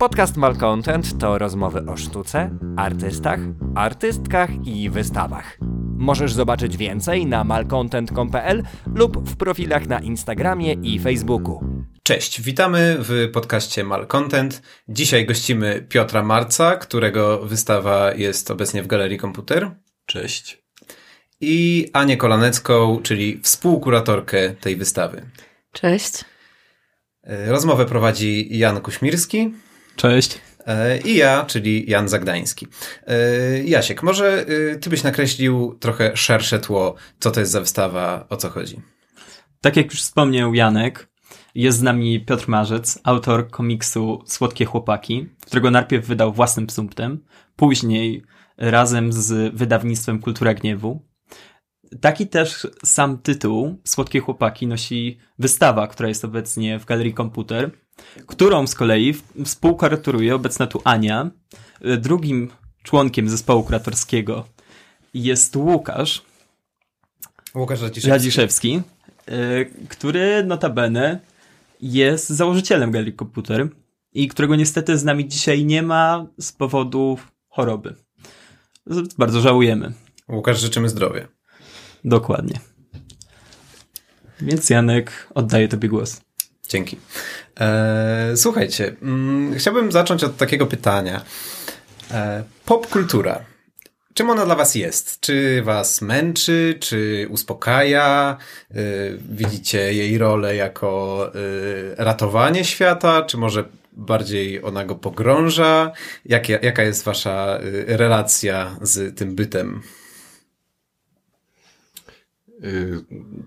Podcast Malcontent to rozmowy o sztuce, artystach, artystkach i wystawach. Możesz zobaczyć więcej na malcontent.pl lub w profilach na Instagramie i Facebooku. Cześć, witamy w podcaście Malcontent. Dzisiaj gościmy Piotra Marca, którego wystawa jest obecnie w Galerii Komputer. Cześć. I Anię Kolanecką, czyli współkuratorkę tej wystawy. Cześć. Rozmowę prowadzi Jan Kuśmirski. Cześć. I ja, czyli Jan Zagdański. Jasiek, może ty byś nakreślił trochę szersze tło, co to jest za wystawa, o co chodzi? Tak jak już wspomniał Janek, jest z nami Piotr Marzec, autor komiksu Słodkie Chłopaki, którego najpierw wydał własnym sumptem, później razem z wydawnictwem Kultura Gniewu. Taki też sam tytuł Słodkie Chłopaki nosi wystawa, która jest obecnie w Galerii Komputer, którą z kolei współkuratoruje obecna tu Ania. Drugim członkiem zespołu kuratorskiego jest Łukasz. Łukasz Radziszewski. Radziszewski, który notabene jest założycielem Galerii Komputer i którego niestety z nami dzisiaj nie ma z powodu choroby. Bardzo żałujemy. Łukasz, życzymy zdrowia. Dokładnie. Więc Janek, oddaję Tobie głos. Dzięki. Eee, słuchajcie, mm, chciałbym zacząć od takiego pytania. Eee, popkultura. Czym ona dla Was jest? Czy Was męczy, czy uspokaja? Eee, widzicie jej rolę jako ratowanie świata, czy może bardziej ona go pogrąża? Jak, jaka jest Wasza relacja z tym bytem?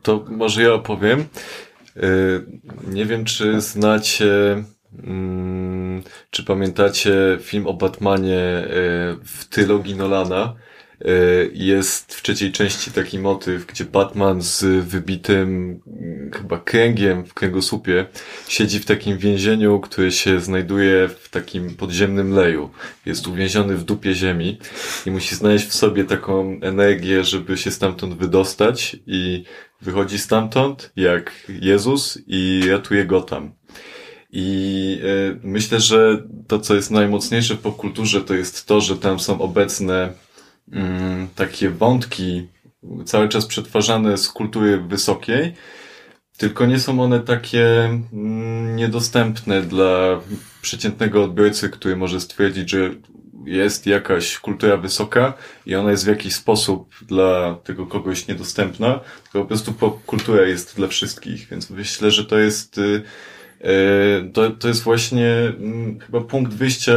To może ja opowiem. Nie wiem, czy znacie, czy pamiętacie film o Batmanie w trylogii Nolana. Jest w trzeciej części taki motyw, gdzie Batman z wybitym chyba kręgiem w kręgosłupie siedzi w takim więzieniu, które się znajduje w takim podziemnym leju. Jest uwięziony w dupie ziemi i musi znaleźć w sobie taką energię, żeby się stamtąd wydostać i wychodzi stamtąd jak Jezus i ratuje Gotham. I y, myślę, że to, co jest najmocniejsze w popkulturze, to jest to, że tam są obecne mm, takie wątki cały czas przetwarzane z kultury wysokiej, tylko nie są one takie mm, niedostępne dla przeciętnego odbiorcy, który może stwierdzić, że jest jakaś kultura wysoka i ona jest w jakiś sposób dla tego kogoś niedostępna, tylko po prostu popkultura jest dla wszystkich, więc myślę, że to jest to, to jest właśnie chyba punkt wyjścia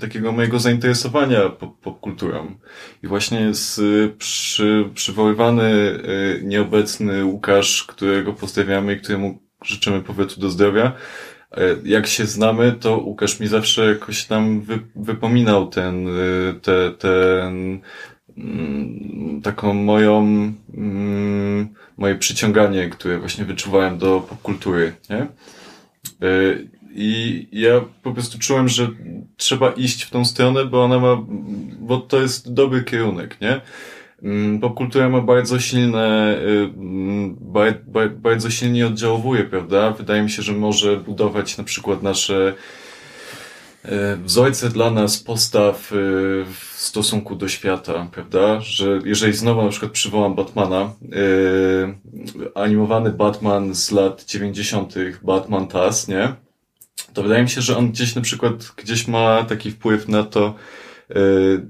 takiego mojego zainteresowania popkulturą. I właśnie jest przy, przywoływany nieobecny Łukasz, którego pozdrawiamy i któremu życzymy powrotu do zdrowia. Jak się znamy, to Łukasz mi zawsze jakoś tam wy, wypominał ten, te, ten, taką moją, moje przyciąganie, które właśnie wyczuwałem do popkultury, nie? I ja po prostu czułem, że trzeba iść w tą stronę, bo ona ma, bo to jest dobry kierunek, nie? Popkultura ma bardzo silne, bardzo silnie oddziałuje, prawda? Wydaje mi się, że może budować na przykład nasze wzorce dla nas postaw w stosunku do świata, prawda? Że jeżeli znowu na przykład przywołam Batmana, animowany Batman z lat 90., Batman TAS, nie? To wydaje mi się, że on gdzieś na przykład, gdzieś ma taki wpływ na to,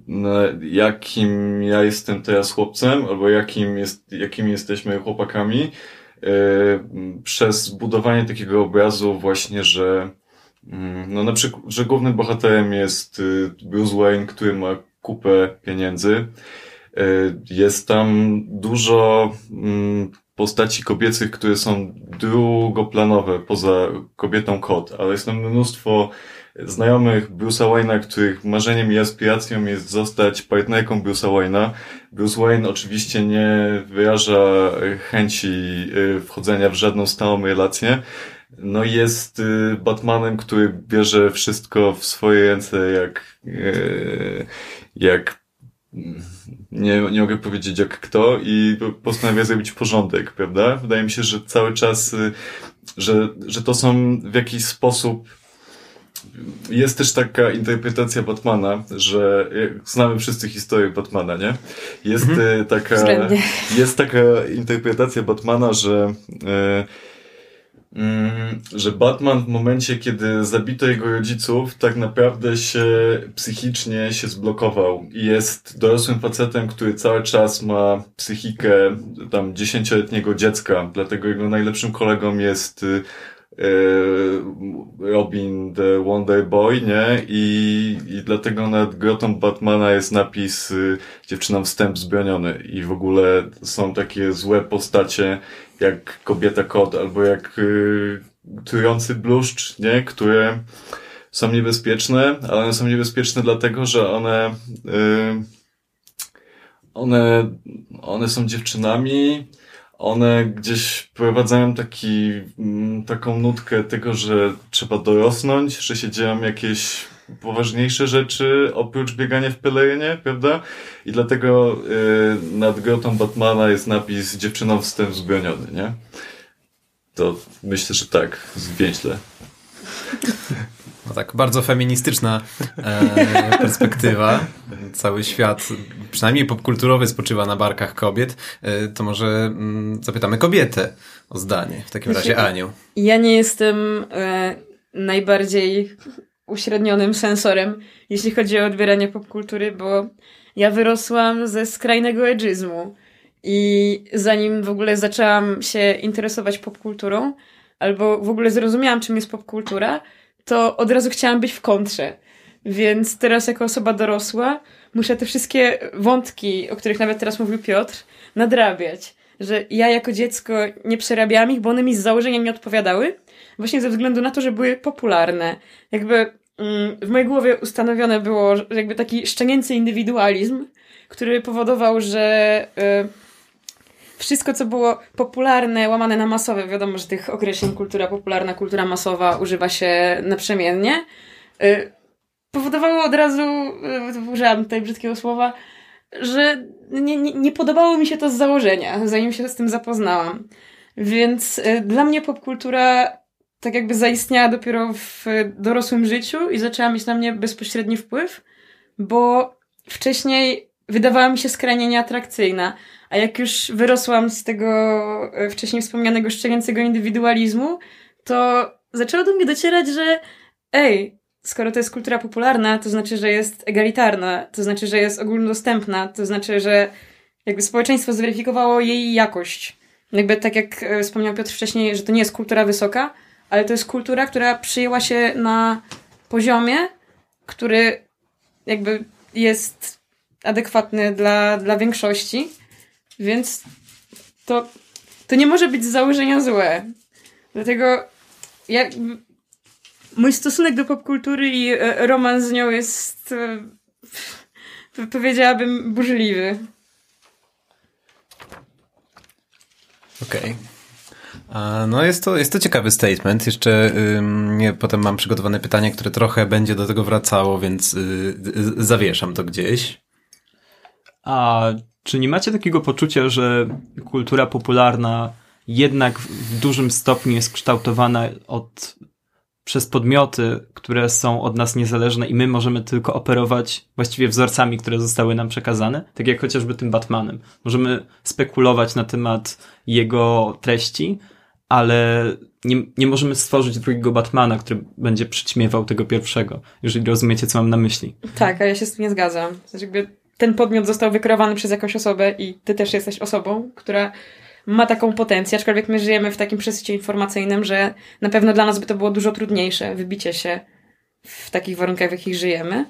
na jakim ja jestem teraz chłopcem, albo jakim jest, jakimi jesteśmy chłopakami, przez budowanie takiego obrazu właśnie, że no na przykład, że głównym bohaterem jest Bruce Wayne, który ma kupę pieniędzy. Jest tam dużo postaci kobiecych, które są drugoplanowe poza kobietą kot, ale jest tam mnóstwo znajomych Bruce'a Wayne'a, których marzeniem i aspiracją jest zostać partnerką Bruce'a Wayne'a. Bruce Wayne oczywiście nie wyraża chęci wchodzenia w żadną stałą relację. No jest Batmanem, który bierze wszystko w swoje ręce jak, jak nie, nie mogę powiedzieć jak kto i postanawia zrobić porządek, prawda? Wydaje mi się, że cały czas, że, że to są w jakiś sposób jest też taka interpretacja Batmana, że znamy wszyscy historię Batmana, nie? Jest mhm. taka, jest taka interpretacja Batmana, że e, Mm, że Batman w momencie, kiedy zabito jego rodziców, tak naprawdę się psychicznie się zblokował i jest dorosłym facetem, który cały czas ma psychikę tam dziesięcioletniego dziecka, dlatego jego najlepszym kolegą jest y, y, Robin the Wonder Boy, nie? I, i dlatego nad grotą Batmana jest napis y, dziewczyna wstęp zbroniony i w ogóle są takie złe postacie, jak kobieta kot, albo jak y, trujący bluszcz, nie? Które są niebezpieczne, ale one są niebezpieczne dlatego, że one y, one, one są dziewczynami, one gdzieś wprowadzają taki, mm, taką nutkę tego, że trzeba dorosnąć, że się dzieją jakieś poważniejsze rzeczy oprócz biegania w pelerynie, prawda? I dlatego y, nad grotą Batmana jest napis dziewczyną wstęp zbroniony, nie? To myślę, że tak, zwięźle. No tak, bardzo feministyczna e, perspektywa. Cały świat, przynajmniej popkulturowy, spoczywa na barkach kobiet. E, to może mm, zapytamy kobietę o zdanie. W takim razie Aniu. Ja nie jestem e, najbardziej uśrednionym sensorem, jeśli chodzi o odbieranie popkultury, bo ja wyrosłam ze skrajnego edżyzmu i zanim w ogóle zaczęłam się interesować popkulturą, albo w ogóle zrozumiałam, czym jest popkultura, to od razu chciałam być w kontrze. Więc teraz, jako osoba dorosła, muszę te wszystkie wątki, o których nawet teraz mówił Piotr, nadrabiać. Że ja jako dziecko nie przerabiałam ich, bo one mi z założenia nie odpowiadały, właśnie ze względu na to, że były popularne. Jakby mm, w mojej głowie ustanowione było jakby taki szczenięcy indywidualizm, który powodował, że y, wszystko, co było popularne, łamane na masowe, wiadomo, że tych określeń kultura popularna, kultura masowa używa się naprzemiennie, y, powodowało od razu, y, użyłam tutaj brzydkiego słowa, że nie, nie, nie podobało mi się to z założenia, zanim się z tym zapoznałam. Więc dla mnie popkultura tak jakby zaistniała dopiero w dorosłym życiu i zaczęła mieć na mnie bezpośredni wpływ, bo wcześniej wydawała mi się skrajnie nieatrakcyjna. A jak już wyrosłam z tego e, wcześniej wspomnianego szczenięcego indywidualizmu, to zaczęło do mnie docierać, że ej, skoro to jest kultura popularna, to znaczy, że jest egalitarna, to znaczy, że jest ogólnodostępna, to znaczy, że jakby społeczeństwo zweryfikowało jej jakość. Jakby tak jak e, wspomniał Piotr wcześniej, że to nie jest kultura wysoka, ale to jest kultura, która przyjęła się na poziomie, który jakby jest adekwatny dla, dla większości, więc to, to nie może być z założenia złe. Dlatego ja, mój stosunek do popkultury i e, romans z nią jest e, powiedziałabym burzliwy. Okej. Okay. No jest to, jest to ciekawy statement. Jeszcze potem mam przygotowane pytanie, które trochę będzie do tego wracało, więc y, y, zawieszam to gdzieś. A czy nie macie takiego poczucia, że kultura popularna jednak w dużym stopniu jest kształtowana od, przez podmioty, które są od nas niezależne i my możemy tylko operować właściwie wzorcami, które zostały nam przekazane, tak jak chociażby tym Batmanem. Możemy spekulować na temat jego treści, ale nie, nie możemy stworzyć drugiego Batmana, który będzie przyćmiewał tego pierwszego, jeżeli rozumiecie, co mam na myśli. Tak, a ja się z tym nie zgadzam. Znaczy jakby ten podmiot został wykreowany przez jakąś osobę i ty też jesteś osobą, która ma taką potencję, aczkolwiek my żyjemy w takim przesycie informacyjnym, że na pewno dla nas by to było dużo trudniejsze, wybicie się w takich warunkach, w jakich żyjemy,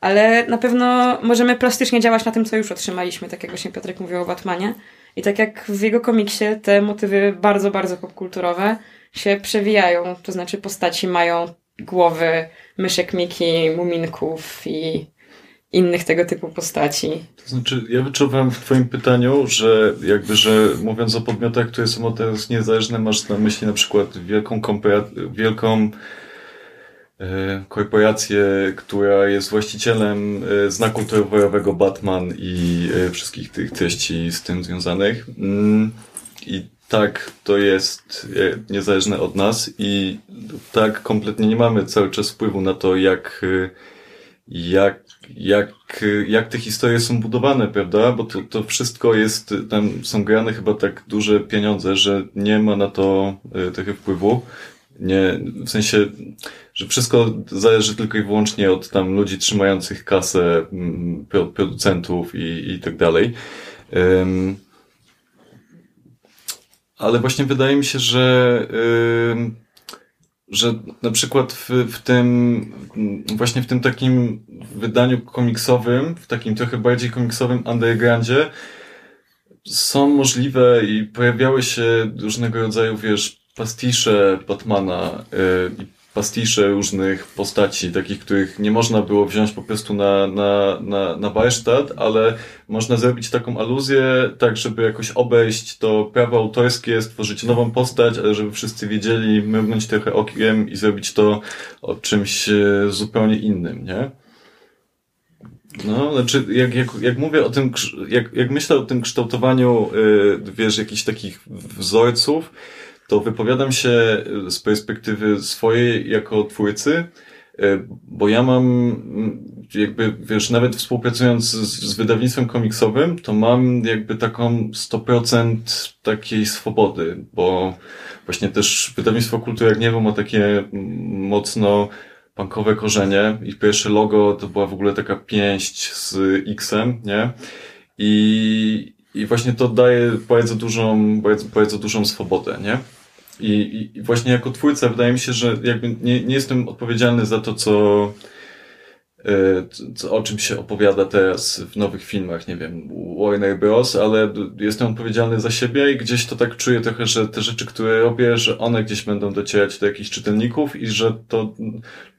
ale na pewno możemy plastycznie działać na tym, co już otrzymaliśmy, tak jak właśnie Piotrek mówił o Batmanie. I tak jak w jego komiksie te motywy bardzo, bardzo popkulturowe się przewijają, to znaczy postaci mają głowy myszek Miki, muminków i innych tego typu postaci. To znaczy, ja wyczuwam w twoim pytaniu, że jakby, że mówiąc o podmiotach, które są od teraz niezależne, masz na myśli na przykład wielką, wielką korporację, która jest właścicielem e, znaku towarowego Batman i e, wszystkich tych treści z tym związanych. Mm, I tak, to jest e, niezależne od nas i tak kompletnie nie mamy cały czas wpływu na to, jak, e, jak, jak, e, jak te historie są budowane, prawda? Bo to, to wszystko jest, tam są grane chyba tak duże pieniądze, że nie ma na to trochę wpływu. Nie, w sensie, że wszystko zależy tylko i wyłącznie od tam ludzi trzymających kasę, mm, producentów i, i tak dalej. Um, ale właśnie wydaje mi się, że, yy, że na przykład w, w tym, właśnie w tym takim wydaniu komiksowym, w takim trochę bardziej komiksowym undergroundzie, są możliwe i pojawiały się różnego rodzaju, wiesz, pastisze Batmana yy, pastisze różnych postaci, takich, których nie można było wziąć po prostu na, na, na, na warsztat, ale można zrobić taką aluzję, tak, żeby jakoś obejść to prawo autorskie, stworzyć nową postać, ale żeby wszyscy wiedzieli, mrgnąć trochę okiem i zrobić to o czymś e, zupełnie innym, nie? No, znaczy, jak, jak, jak mówię o tym, jak, jak myślę o tym kształtowaniu, yy, wiesz, jakichś takich wzorców, to wypowiadam się e, z perspektywy swojej jako twórcy, e, bo ja mam jakby, wiesz, nawet współpracując z, z wydawnictwem komiksowym, to mam jakby taką 100% takiej swobody, bo właśnie też wydawnictwo Kultury Gniewu ma takie mocno punkowe korzenie i pierwsze logo to była w ogóle taka pięść z X-em, nie? I, i właśnie to daje bardzo dużą, bardzo, bardzo dużą swobodę, nie? I, I, właśnie jako twórca wydaje mi się, że jakby nie, nie jestem odpowiedzialny za to, co, e, co, o czym się opowiada teraz w nowych filmach, nie wiem, Warner Bros., ale jestem odpowiedzialny za siebie i gdzieś to tak czuję trochę, że te rzeczy, które robię, że one gdzieś będą docierać do jakichś czytelników i że to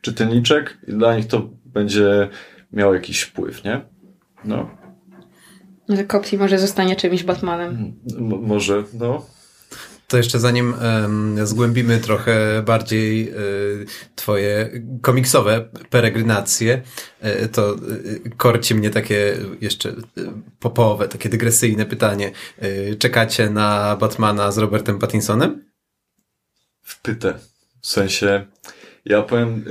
czytelniczek dla nich to będzie miało jakiś wpływ, nie? No. Że Kopti może zostanie czymś Batmanem. M może, no. To jeszcze zanim um, zgłębimy trochę bardziej y, twoje komiksowe peregrinacje, y, to y, korci mnie takie jeszcze popowe, takie dygresyjne pytanie. czekacie na Batmana z Robertem Pattinsonem? Wpytę. W sensie, ja powiem,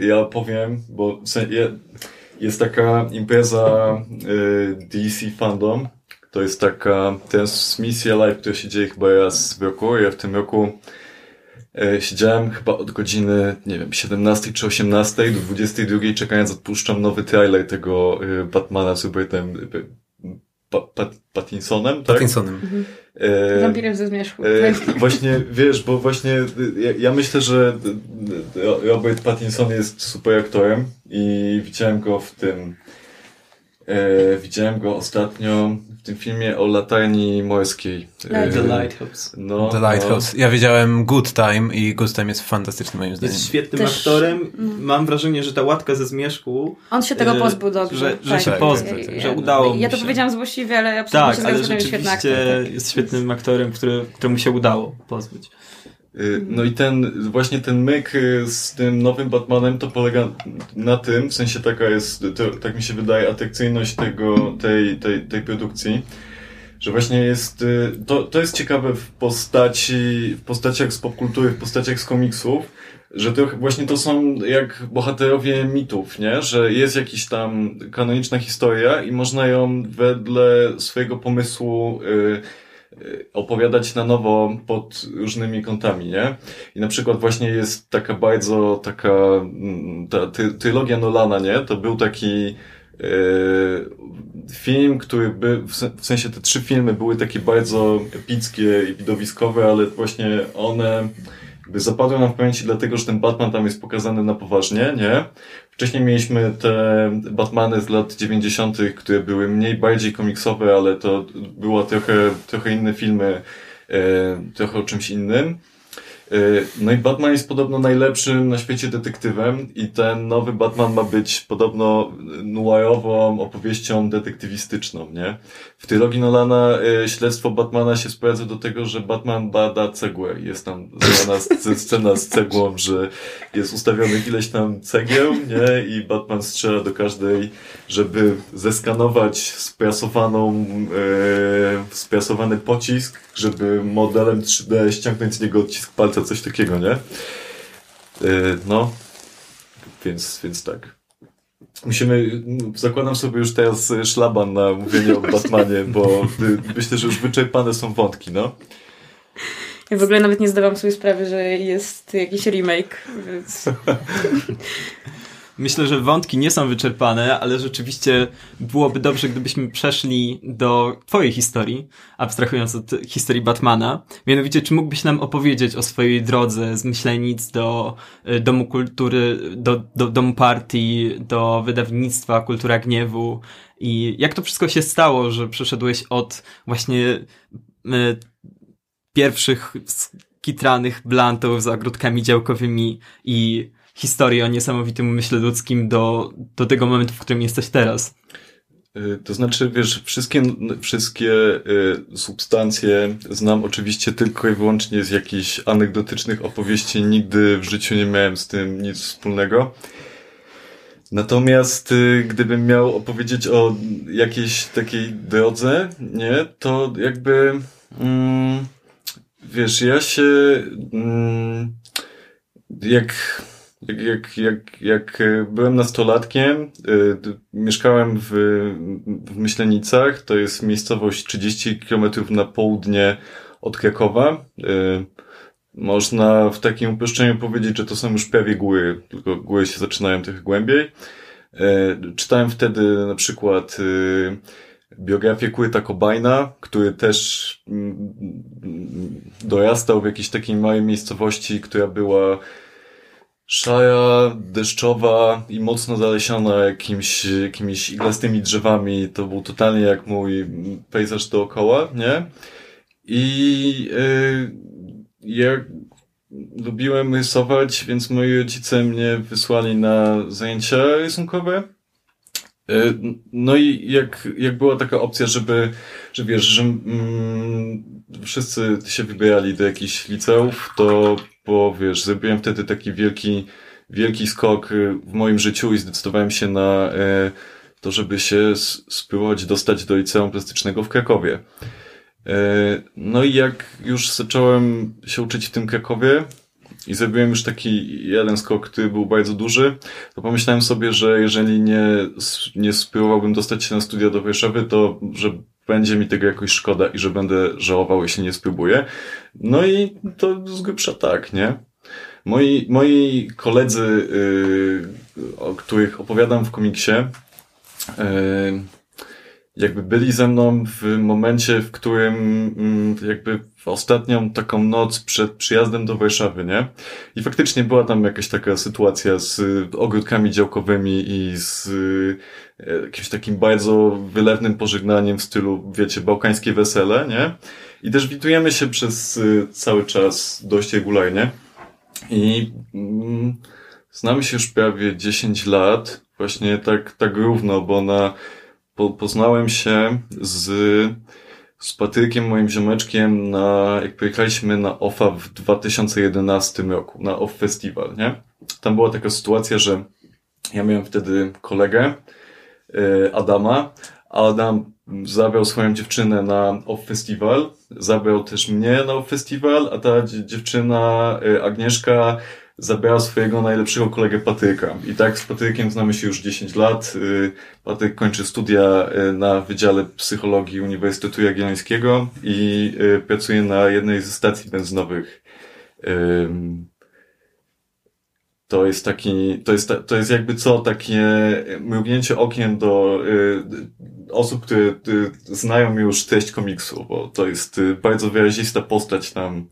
ja powiem, bo w sensie, jest taka impreza DC Fandom, to jest taka transmisja live, która się dzieje chyba raz w roku. Ja w tym roku e, siedziałem chyba od godziny, nie wiem, 17 czy 18 do 22 czekając odpuszczam nowy trailer tego e, Batmana z Robertem e, pa, pa, Pattinsonem, tak? Pattinsonem. Mhm. E, Wampirem ze zmierzchu. E, właśnie, wiesz, bo właśnie ja, ja, myślę, że Robert Pattinson jest super aktorem i widziałem go w tym e, widziałem go ostatnio tym filmie o latarni morskiej. The Lighthouse. No, The Lighthouse. No. Ja widziałem Good Time i Good Time jest fantastyczny moim zdaniem. Jest świetnym Też... aktorem. Mam wrażenie, że ta łatka ze zmierzchu... On się tego e, pozbył dobrze. Że, że tak, się tak, pozbył, tak, tak, że udało mu Ja to się. powiedziałam złośliwie, ale ja tak, ale że jest świetny aktor. Tak. jest świetnym aktorem, który, któremu się udało pozbyć. Y, no i ten, właśnie ten myk y, z tym nowym Batmanem to polega na tym, w sensie taka jest, to, tak mi się wydaje, atrakcyjność tego, tej, tej, tej produkcji, że właśnie jest, y, to, to jest ciekawe w postaci, w postaciach z popkultury, w postaciach z komiksów, że to właśnie to są jak bohaterowie mitów, nie? Że jest jakiś tam kanoniczna historia i można ją wedle swojego pomysłu yy, opowiadać na nowo pod różnymi kątami, nie? I na przykład właśnie jest taka bardzo taka, mm, ta trylogia Nolana, nie? To był taki yy, film, który by, w sensie te trzy filmy były takie bardzo epickie i widowiskowe, ale właśnie one jakby zapadły nam w pamięci dlatego, że ten Batman tam jest pokazany na poważnie, nie? Wcześniej mieliśmy te Batmany z lat 90., które były mniej, bardziej komiksowe, ale to było trochę, trochę inne filmy, e, trochę o czymś innym. Y, No i Batman jest podobno najlepszym na świecie detektywem i ten nowy Batman ma być podobno noirową opowieścią detektywistyczną, nie? W trylogii Nolana y, śledztwo Batmana się sprowadza do tego, że Batman bada cegłę. Jest tam scena z cegłą, że jest ustawionych ileś tam cegieł, nie? I Batman strzela do każdej, żeby zeskanować sprasowaną, e, sprasowany pocisk, żeby modelem 3D ściągnąć z niego odcisk palca, coś takiego, nie? E, no, więc, więc tak. Musimy, zakładam sobie już teraz szlaban na mówienie o Batmanie, bo myślę, że już wyczerpane są wątki, no. Ja w ogóle nawet nie zdawałam sobie sprawy, że jest jakiś remake, więc... Myślę, że wątki nie są wyczerpane, ale rzeczywiście byłoby dobrze, gdybyśmy przeszli do twojej historii, abstrahując od historii Batmana. Mianowicie, czy mógłbyś nam opowiedzieć o swojej drodze z Myślenic do y, Domu Kultury, do, do Domu Partii, do wydawnictwa Kultura Gniewu i jak to wszystko się stało, że przeszedłeś od właśnie y, pierwszych kitranych blantów z ogródkami działkowymi i historii o niesamowitym umyśle ludzkim do, do tego momentu, w którym jesteś teraz. Y, To znaczy, wiesz, wszystkie, wszystkie y, substancje znam oczywiście tylko i wyłącznie z jakichś anegdotycznych opowieści. Nigdy w życiu nie miałem z tym nic wspólnego. Natomiast y, gdybym miał opowiedzieć o jakiejś takiej drodze, nie, to jakby mm, wiesz, ja się mm, jak jak, jak, jak, jak e, byłem nastolatkiem, y, mieszkałem w, w Myślenicach, to jest miejscowość 30 km na południe od Krakowa. Y, Można w takim uproszczeniu powiedzieć, że to są już prawie góry, tylko góry się zaczynają trochę głębiej. Y, Czytałem wtedy na przykład y, biografię Kurta Cobaina, który też mm, dorastał w jakiejś takiej małej miejscowości, która była szara, deszczowa i mocno zalesiona jakimś, jakimiś iglastymi drzewami. To był totalnie jak mój pejzaż dookoła, nie? I yy, ja lubiłem rysować, więc moi rodzice mnie wysłali na zajęcia rysunkowe. Yy, No i jak, jak była taka opcja, żeby, że wiesz, że mm, wszyscy się wybierali do jakichś liceów, to bo wiesz, zrobiłem wtedy taki wielki, wielki skok y, w moim życiu i zdecydowałem się na e, to, żeby się spróbować dostać do liceum plastycznego w Krakowie. E, No i jak już zacząłem się uczyć w tym Krakowie i zrobiłem już taki jeden skok, który był bardzo duży, to pomyślałem sobie, że jeżeli nie, nie spróbowałbym dostać się na studia do Warszawy, to że będzie mi tego jakoś szkoda i że będę żałował, jeśli nie spróbuję. No i to z grubsza tak, nie? Moi, moi koledzy, yy, o których opowiadam w komiksie, yy, jakby byli ze mną w momencie, w którym mm, jakby w ostatnią taką noc przed przyjazdem do Warszawy, nie? I faktycznie była tam jakaś taka sytuacja z ogródkami działkowymi i z y, jakimś takim bardzo wylewnym pożegnaniem w stylu, wiecie, bałkańskie wesele, nie? I też widujemy się przez y, cały czas dość regularnie. I mm, znamy się już prawie 10 lat, właśnie tak, tak równo, bo na, po, poznałem się z, z Patrykiem, moim ziomeczkiem, na, jak pojechaliśmy na OFA w 2011 roku, na OFF Festival, nie? Tam była taka sytuacja, że ja miałem wtedy kolegę, y, Adama, Adam zabrał swoją dziewczynę na OFF Festival, zabrał też mnie na OFF Festival, a ta dzie- dziewczyna y, Agnieszka zabrała swojego najlepszego kolegę Patryka. I tak z Patrykiem znamy się już 10 lat. Y, Patryk kończy studia y, na Wydziale Psychologii Uniwersytetu Jagiellońskiego i y, pracuje na jednej ze stacji benzynowych. To jest taki, to jest, to jest jakby co, takie mrugnięcie okiem do y, osób, które y, znają już treść komiksu, bo to jest y, bardzo wyrazista postać tam.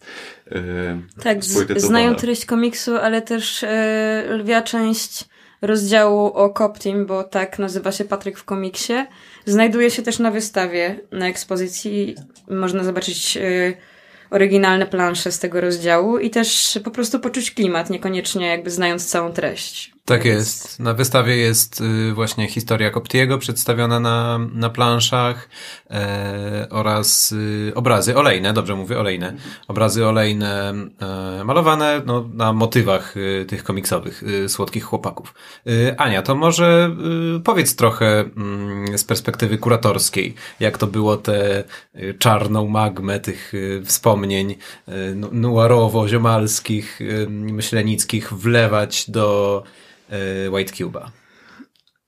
Y, Tak, znają treść komiksu, ale też e, lwia część rozdziału o Cop Team, bo tak nazywa się Patryk w komiksie. Znajduje się też na wystawie, na ekspozycji. Można zobaczyć e, oryginalne plansze z tego rozdziału i też po prostu poczuć klimat, niekoniecznie jakby znając całą treść. Tak jest. Na wystawie jest y, właśnie historia Koptiego przedstawiona na, na planszach e, oraz y, obrazy olejne, dobrze mówię, olejne. Obrazy olejne e, malowane no, na motywach y, tych komiksowych, słodkich chłopaków. Ania, to może powiedz trochę mm, z perspektywy kuratorskiej, jak to było tę czarną magmę tych wspomnień nu- noirowo-ziomalskich, y, myślenickich wlewać do White Cube'a.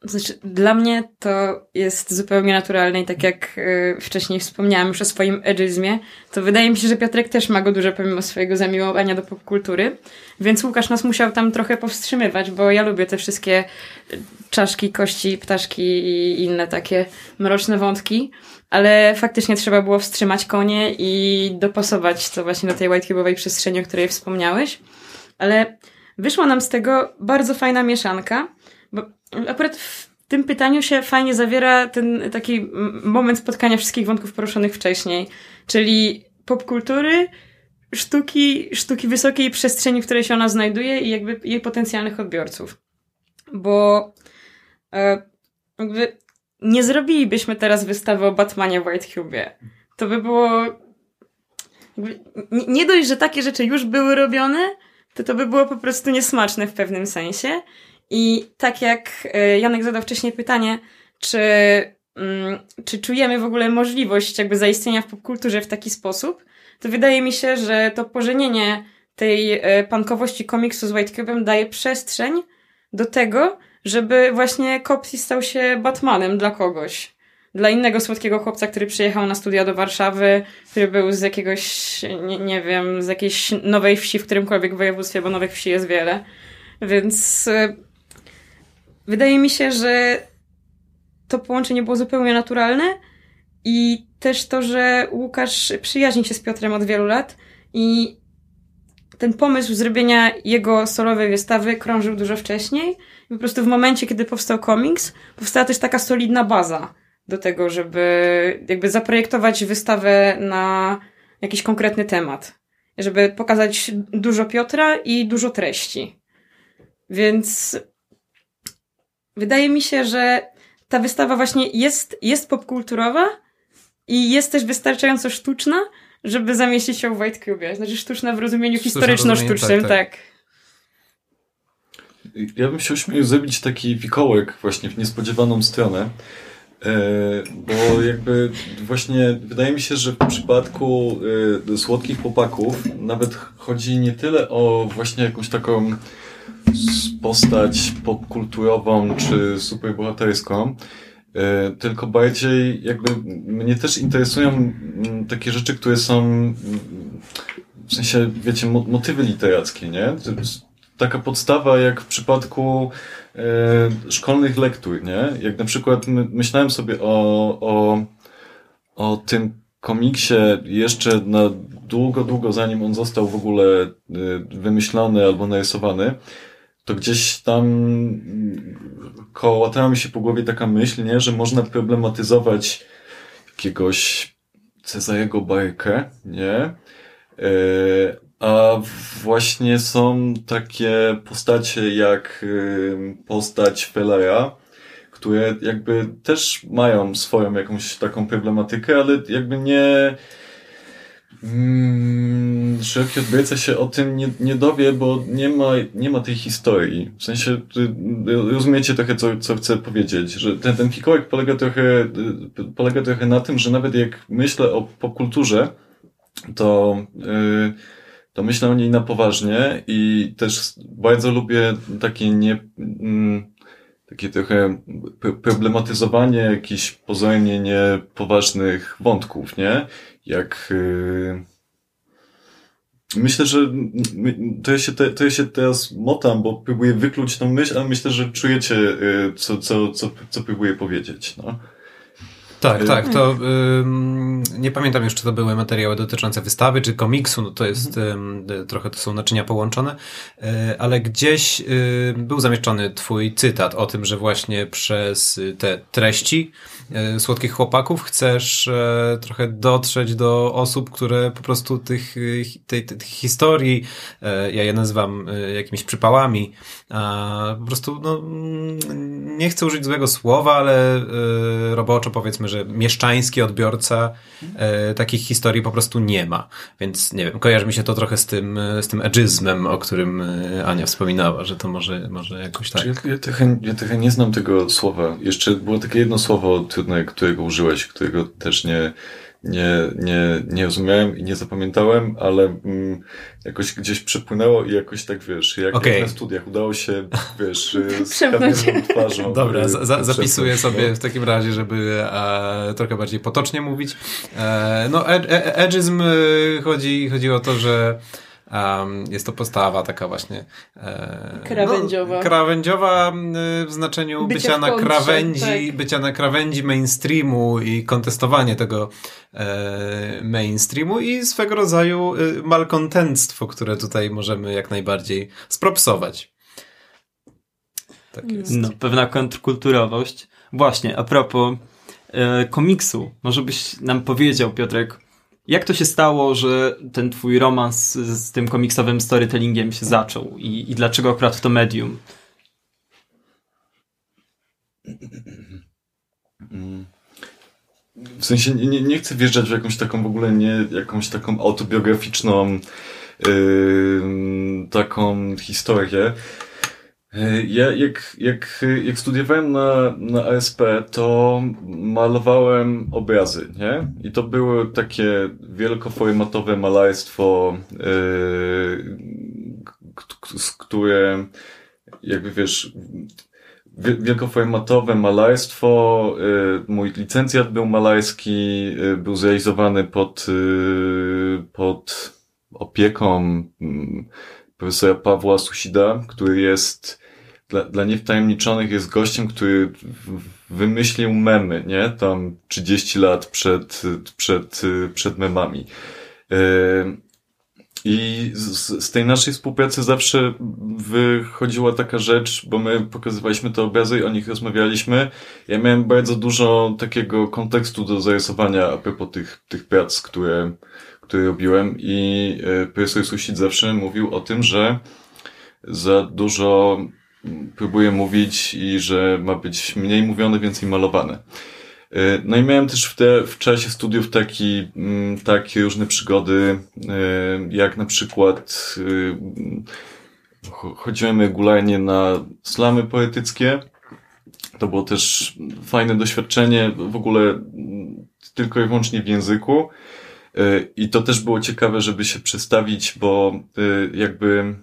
Znaczy, dla mnie to jest zupełnie naturalne i tak jak y, wcześniej wspomniałam już o swoim edżyzmie, to wydaje mi się, że Piotrek też ma go dużo pomimo swojego zamiłowania do popkultury, więc Łukasz nas musiał tam trochę powstrzymywać, bo ja lubię te wszystkie y, czaszki, kości, ptaszki i inne takie mroczne wątki, ale faktycznie trzeba było wstrzymać konie i dopasować to właśnie do tej whitecube'owej przestrzeni, o której wspomniałeś, ale wyszła nam z tego bardzo fajna mieszanka, bo akurat w tym pytaniu się fajnie zawiera ten taki moment spotkania wszystkich wątków poruszonych wcześniej, czyli popkultury, sztuki, sztuki wysokiej przestrzeni, w której się ona znajduje i jakby jej potencjalnych odbiorców. Bo e, jakby nie zrobilibyśmy teraz wystawy o Batmanie w White Cube. To by było jakby, nie dość, że takie rzeczy już były robione, to to by było po prostu niesmaczne w pewnym sensie. I tak jak e, Janek zadał wcześniej pytanie, czy, mm, czy czujemy w ogóle możliwość jakby zaistnienia w popkulturze w taki sposób, to wydaje mi się, że to pożenienie tej e, pankowości komiksu z White Cube'em daje przestrzeń do tego, żeby właśnie Copsy stał się Batmanem dla kogoś. Dla innego słodkiego chłopca, który przyjechał na studia do Warszawy, który był z jakiegoś, nie, nie wiem, z jakiejś nowej wsi w którymkolwiek województwie, bo nowych wsi jest wiele. Więc e, wydaje mi się, że to połączenie było zupełnie naturalne i też to, że Łukasz przyjaźni się z Piotrem od wielu lat i ten pomysł zrobienia jego solowej wystawy krążył dużo wcześniej. I po prostu w momencie, kiedy powstał komiks, powstała też taka solidna baza do tego, żeby jakby zaprojektować wystawę na jakiś konkretny temat. Żeby pokazać dużo Piotra i dużo treści. Więc wydaje mi się, że ta wystawa właśnie jest, jest popkulturowa i jest też wystarczająco sztuczna, żeby zamieścić się w White Cube. Znaczy sztuczna w rozumieniu historyczno-sztucznym, tak, tak. Ja bym się ośmielił zrobić taki wikołek właśnie w niespodziewaną stronę, bo jakby właśnie wydaje mi się, że w przypadku e, słodkich chłopaków nawet chodzi nie tyle o właśnie jakąś taką postać popkulturową czy superbohaterską, e, tylko bardziej jakby mnie też interesują takie rzeczy, które są w sensie, wiecie, mo- motywy literackie, nie? Taka podstawa jak w przypadku e, szkolnych lektur, nie? Jak na przykład my, myślałem sobie o, o, o tym komiksie jeszcze na długo, długo zanim on został w ogóle e, wymyślony albo narysowany, to gdzieś tam mm, kołatała mi się po głowie taka myśl, nie? Że można problematyzować jakiegoś Cezarego Barkę, nie? E, A właśnie są takie postacie jak y, postać Fellera, które jakby też mają swoją jakąś taką problematykę, ale jakby nie mm, szeroki odbiorca się o tym nie, nie dowie, bo nie ma, nie ma tej historii. W sensie, y, rozumiecie trochę, co, co chcę powiedzieć, że ten, ten fikołek polega trochę, y, polega trochę na tym, że nawet jak myślę o popkulturze, to, y, to myślę o niej na poważnie i też bardzo lubię takie nie, mm, takie trochę pro- problematyzowanie jakichś pozornie niepoważnych wątków, nie? Jak, y, myślę, że to ja, się te, to ja się teraz motam, bo próbuję wykluć tą myśl, ale myślę, że czujecie, y, co, co, co, co próbuję powiedzieć, no. Tak, Y, tak, to ym, nie pamiętam już, czy to były materiały dotyczące wystawy, czy komiksu, no to jest, ym, y, trochę to są naczynia połączone, y, ale gdzieś y, był zamieszczony twój cytat o tym, że właśnie przez y, te treści y, Słodkich Chłopaków chcesz e, trochę dotrzeć do osób, które po prostu tych, hi- tej, tych historii, e, ja je nazywam e, jakimiś przypałami, a po prostu, no, mm, nie chcę użyć złego słowa, ale e, roboczo powiedzmy, że mieszczański odbiorca e, takich historii po prostu nie ma. Więc nie wiem, kojarzy mi się to trochę z tym, e, z tym edżyzmem, o którym e, Ania wspominała, że to może, może jakoś tak. Ja, ja, trochę, ja trochę nie znam tego słowa. Jeszcze było takie jedno słowo trudne, którego użyłeś, którego też nie, nie, nie, nie rozumiałem i nie zapamiętałem, ale mm, jakoś gdzieś przepłynęło i jakoś tak, wiesz, jak, Okej. jak na studiach udało się, wiesz, y, z twarzą. Dobra, y, za, za, zapisuję przepłynąć, sobie no. w takim razie, żeby e, trochę bardziej potocznie mówić. E, no, ed, ed, edgyzm e, chodzi, chodzi o to, że em, jest to postawa taka właśnie e, Krawędziowa. No, krawędziowa w znaczeniu Bycia bycia, w na kontrze, krawędzi, tak. bycia na krawędzi mainstreamu i kontestowanie tego e, mainstreamu i swego rodzaju e, malkontentstwo, które tutaj możemy jak najbardziej spropsować. Tak jest. No, pewna kontrkulturowość. Właśnie, a propos e, komiksu, może byś nam powiedział, Piotrek, jak to się stało, że ten twój romans z, z tym komiksowym storytellingiem się zaczął i, i dlaczego akurat to medium? W sensie nie, nie- nie chcę wjeżdżać w jakąś taką w ogóle nie, jakąś taką autobiograficzną yy, taką historię. Yy, Ja jak, jak, jak studiowałem na, na ASP, to malowałem obrazy, nie? I to było takie wielkoformatowe malarstwo, yy, które jakby wiesz, wie- wielkoformatowe malarstwo. y, Mój licencjat był malarski, y, był zrealizowany pod, y, pod opieką mm, profesora Pawła Susida, który jest dla, dla niewtajemniczonych jest gościem, który wymyślił memy, nie? Tam 30 lat przed, przed, przed memami. Y, i z, z tej naszej współpracy zawsze wychodziła taka rzecz, bo my pokazywaliśmy te obrazy i o nich rozmawialiśmy. Ja miałem bardzo dużo takiego kontekstu do zarysowania a propos tych, tych prac, które, które robiłem i e, profesor Susid zawsze mówił o tym, że za dużo próbuje mówić i że ma być mniej mówione, więcej malowane. E, No i miałem też w, te, w czasie studiów taki, mm, takie różne przygody, e, jak na przykład cho- chodziłem regularnie na slamy poetyckie. To było też fajne doświadczenie, w ogóle mm, tylko i wyłącznie w języku. I to też było ciekawe, żeby się przedstawić, bo jakby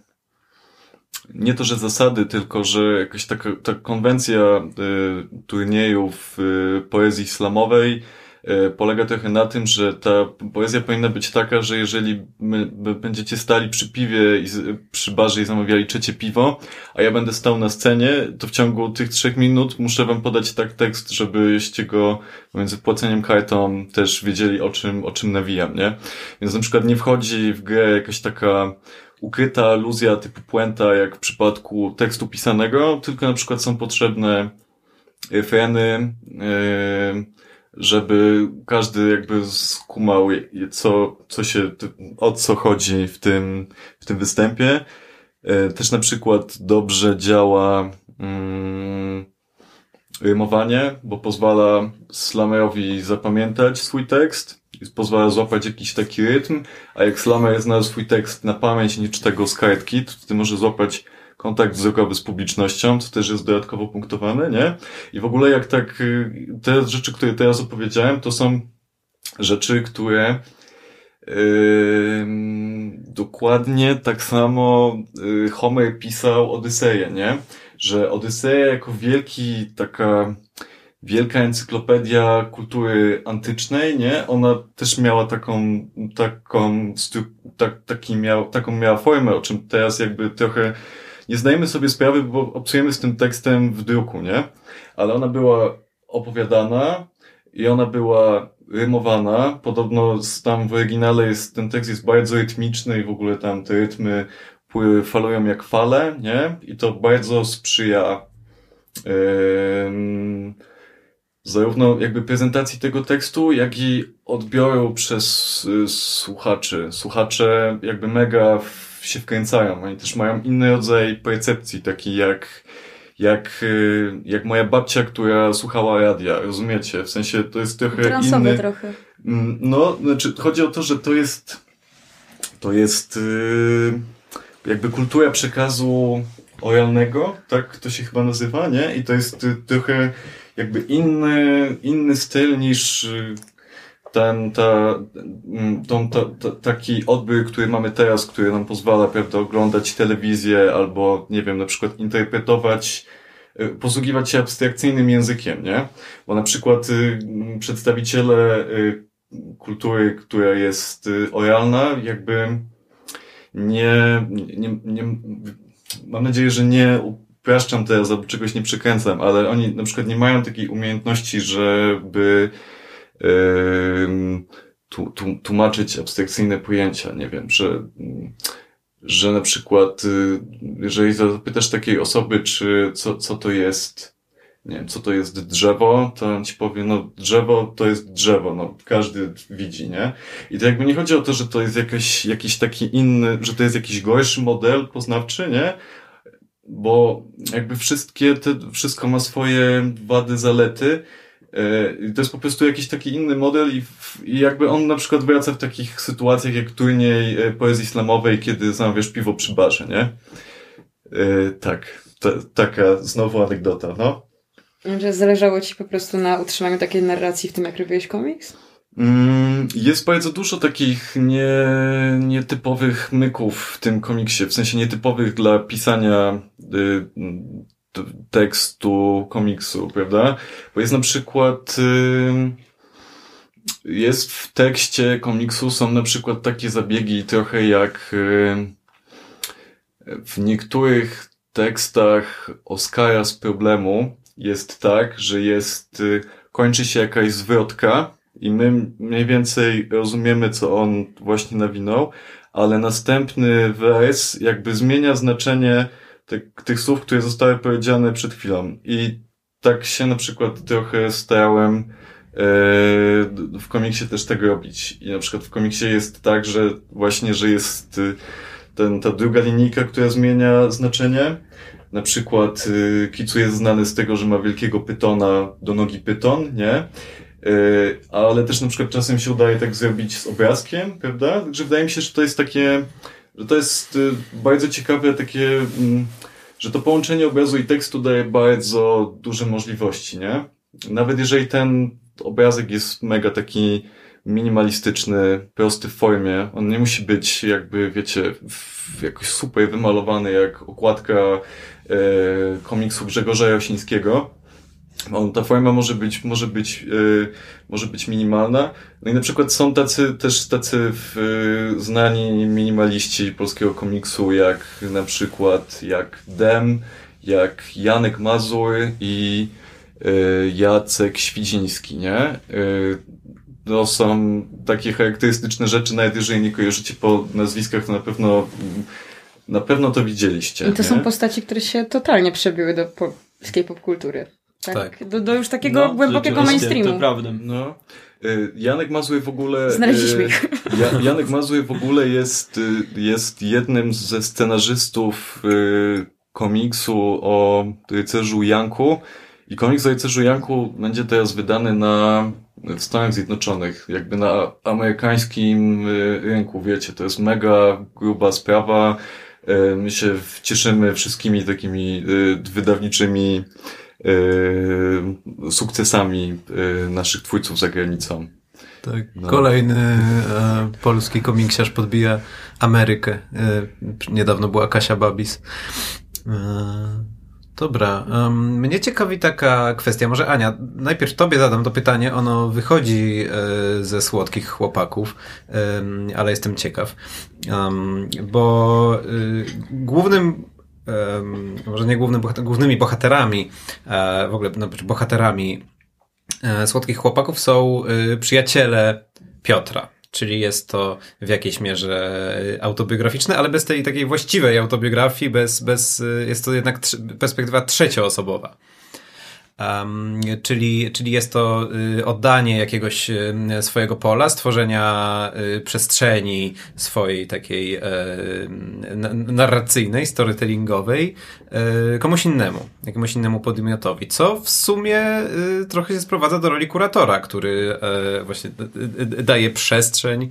nie to, że zasady, tylko że jakaś taka ta konwencja y, turniejów y, poezji slamowej y, polega trochę na tym, że ta poezja powinna być taka, że jeżeli my, będziecie stali przy piwie i przy barze i zamawiali trzecie piwo, a ja będę stał na scenie, to w ciągu tych trzech minut muszę wam podać tak tekst, żebyście go między płaceniem kartą też wiedzieli o czym, o czym nawijam, nie? Więc na przykład nie wchodzi w grę jakaś taka ukryta aluzja typu puenta, jak w przypadku tekstu pisanego, tylko na przykład są potrzebne y, freny, y, żeby każdy jakby skumał, co, co się, o co chodzi w tym, w tym występie. Y, Też na przykład dobrze działa mm, rymowanie, bo pozwala slamerowi zapamiętać swój tekst pozwala złapać jakiś taki rytm, a jak slamer zna swój tekst na pamięć i nie czyta go z kartki, to wtedy może złapać kontakt wzrokowy z publicznością, co też jest dodatkowo punktowane, nie? I w ogóle jak tak, y, te rzeczy, które teraz opowiedziałem, to są rzeczy, które Ym, dokładnie tak samo y, Homer pisał Odyseję, nie? Że Odyseja jako wielki, taka wielka encyklopedia kultury antycznej, nie? Ona też miała taką, taką, tak, taki miał, taką miała formę, o czym teraz jakby trochę nie zdajemy sobie sprawy, bo obcujemy z tym tekstem w druku, nie? Ale ona była opowiadana i ona była rymowana. Podobno tam w oryginale jest, ten tekst jest bardzo rytmiczny i w ogóle tam te rytmy falują jak fale, nie? I to bardzo sprzyja em, zarówno jakby prezentacji tego tekstu, jak i odbioru przez y, słuchaczy. Słuchacze jakby mega w, się wkręcają. Oni też mają inny rodzaj percepcji, taki jak, jak, y, jak moja babcia, która słuchała radia, rozumiecie? W sensie to jest trochę Transowe inny... trochę. Mm, No, znaczy, chodzi o to, że to jest, to jest yy, jakby kultura przekazu oralnego, tak to się chyba nazywa, nie? I to jest y, trochę jakby inny, inny styl niż y, ten, ta, mm, tą, ta, ta, taki odbiór, który mamy teraz, który nam pozwala, prawda, oglądać telewizję albo, nie wiem, na przykład interpretować y, posługiwać się abstrakcyjnym językiem, nie? Bo na przykład y, m, przedstawiciele y, kultury, która jest y, oralna, jakby nie, nie, nie, mam nadzieję, że nie upraszczam teraz albo czegoś nie przekręcam, ale oni na przykład nie mają takiej umiejętności, żeby tu, tłumaczyć abstrakcyjne pojęcia. Nie wiem, że, że na przykład, y, jeżeli zapytasz takiej osoby, czy co, co to jest, nie wiem, co to jest drzewo, to on ci powie, no drzewo to jest drzewo, no każdy widzi, nie? I to jakby nie chodzi o to, że to jest jakiś, jakiś taki inny, że to jest jakiś gorszy model poznawczy, nie? Bo jakby wszystkie te, wszystko ma swoje wady, zalety. e, To jest po prostu jakiś taki inny model i, w, i jakby on na przykład wraca w takich sytuacjach jak turniej e, poezji islamowej, kiedy zamawiasz piwo przy barze, nie? E, tak, ta, taka znowu anegdota, no. Że zależało ci po prostu na utrzymaniu takiej narracji w tym, jak robiłeś komiks? Mm, Jest bardzo dużo takich nie, nietypowych myków w tym komiksie, w sensie nietypowych dla pisania y, t- tekstu komiksu, prawda? Bo jest na przykład y, jest w tekście komiksu są na przykład takie zabiegi trochę jak y, w niektórych tekstach Oscara z problemu jest tak, że jest y, kończy się jakaś zwrotka i my mniej więcej rozumiemy, co on właśnie nawinął, ale następny wers jakby zmienia znaczenie te, tych słów, które zostały powiedziane przed chwilą. I tak się na przykład trochę starałem e, w komiksie też tego robić. I na przykład w komiksie jest tak, że właśnie, że jest y, ten, ta druga linijka, która zmienia znaczenie. Na przykład y, Kicu jest znany z tego, że ma wielkiego pytona do nogi pyton, nie? Y, ale też na przykład czasem się udaje tak zrobić z obrazkiem, prawda? Także wydaje mi się, że to jest takie, że to jest y, bardzo ciekawe takie, mm, że to połączenie obrazu i tekstu daje bardzo duże możliwości, nie? Nawet jeżeli ten obrazek jest mega taki minimalistyczny, prosty w formie, on nie musi być jakby, wiecie, jakoś super wymalowany jak okładka e, komiksu Grzegorza Jasińskiego, on, ta forma może być, może być, yy, może być minimalna. No i na przykład są tacy, też tacy yy, znani minimaliści polskiego komiksu, jak na przykład, jak Dem, jak Janek Mazur i yy, Jacek Świdziński, nie? Yy, to są takie charakterystyczne rzeczy, nawet jeżeli nie kojarzycie po nazwiskach, to na pewno, na pewno to widzieliście. I to nie? są postaci, które się totalnie przebiły do polskiej popkultury. Tak? Tak. Do, do już takiego No, głębokiego mainstreamu. To prawda. No. Y, Janek Mazur w ogóle. Znaleźliśmy y, ich. Ja, Janek Mazur w ogóle jest, y, jest jednym ze scenarzystów komiksu o rycerzu Janku. I komiks o rycerzu Janku będzie teraz wydany na, w Stanach Zjednoczonych, jakby na amerykańskim rynku, wiecie, to jest mega gruba sprawa. My się cieszymy wszystkimi takimi wydawniczymi sukcesami y, naszych twórców za granicą. Tak. No. Kolejny e, polski komiksiarz podbija Amerykę. E, niedawno była Kasia Babis. E, dobra. mnie ciekawi taka kwestia. Może Ania, najpierw tobie zadam to pytanie. Ono wychodzi e, ze słodkich chłopaków, ale jestem ciekaw. Bo y, głównym może nie bohater, głównymi bohaterami, e, w ogóle no, bohaterami e, Słodkich Chłopaków są y, przyjaciele Piotra. Czyli jest to w jakiejś mierze autobiograficzne, ale bez tej takiej właściwej autobiografii, bez, bez, y, jest to jednak perspektywa trzecioosobowa. Um, czyli, czyli jest to y, oddanie jakiegoś y, swojego pola, stworzenia y, przestrzeni swojej takiej y, narracyjnej, storytellingowej y, komuś innemu, jakiemuś innemu podmiotowi, co w sumie trochę się sprowadza do roli kuratora, który właśnie daje przestrzeń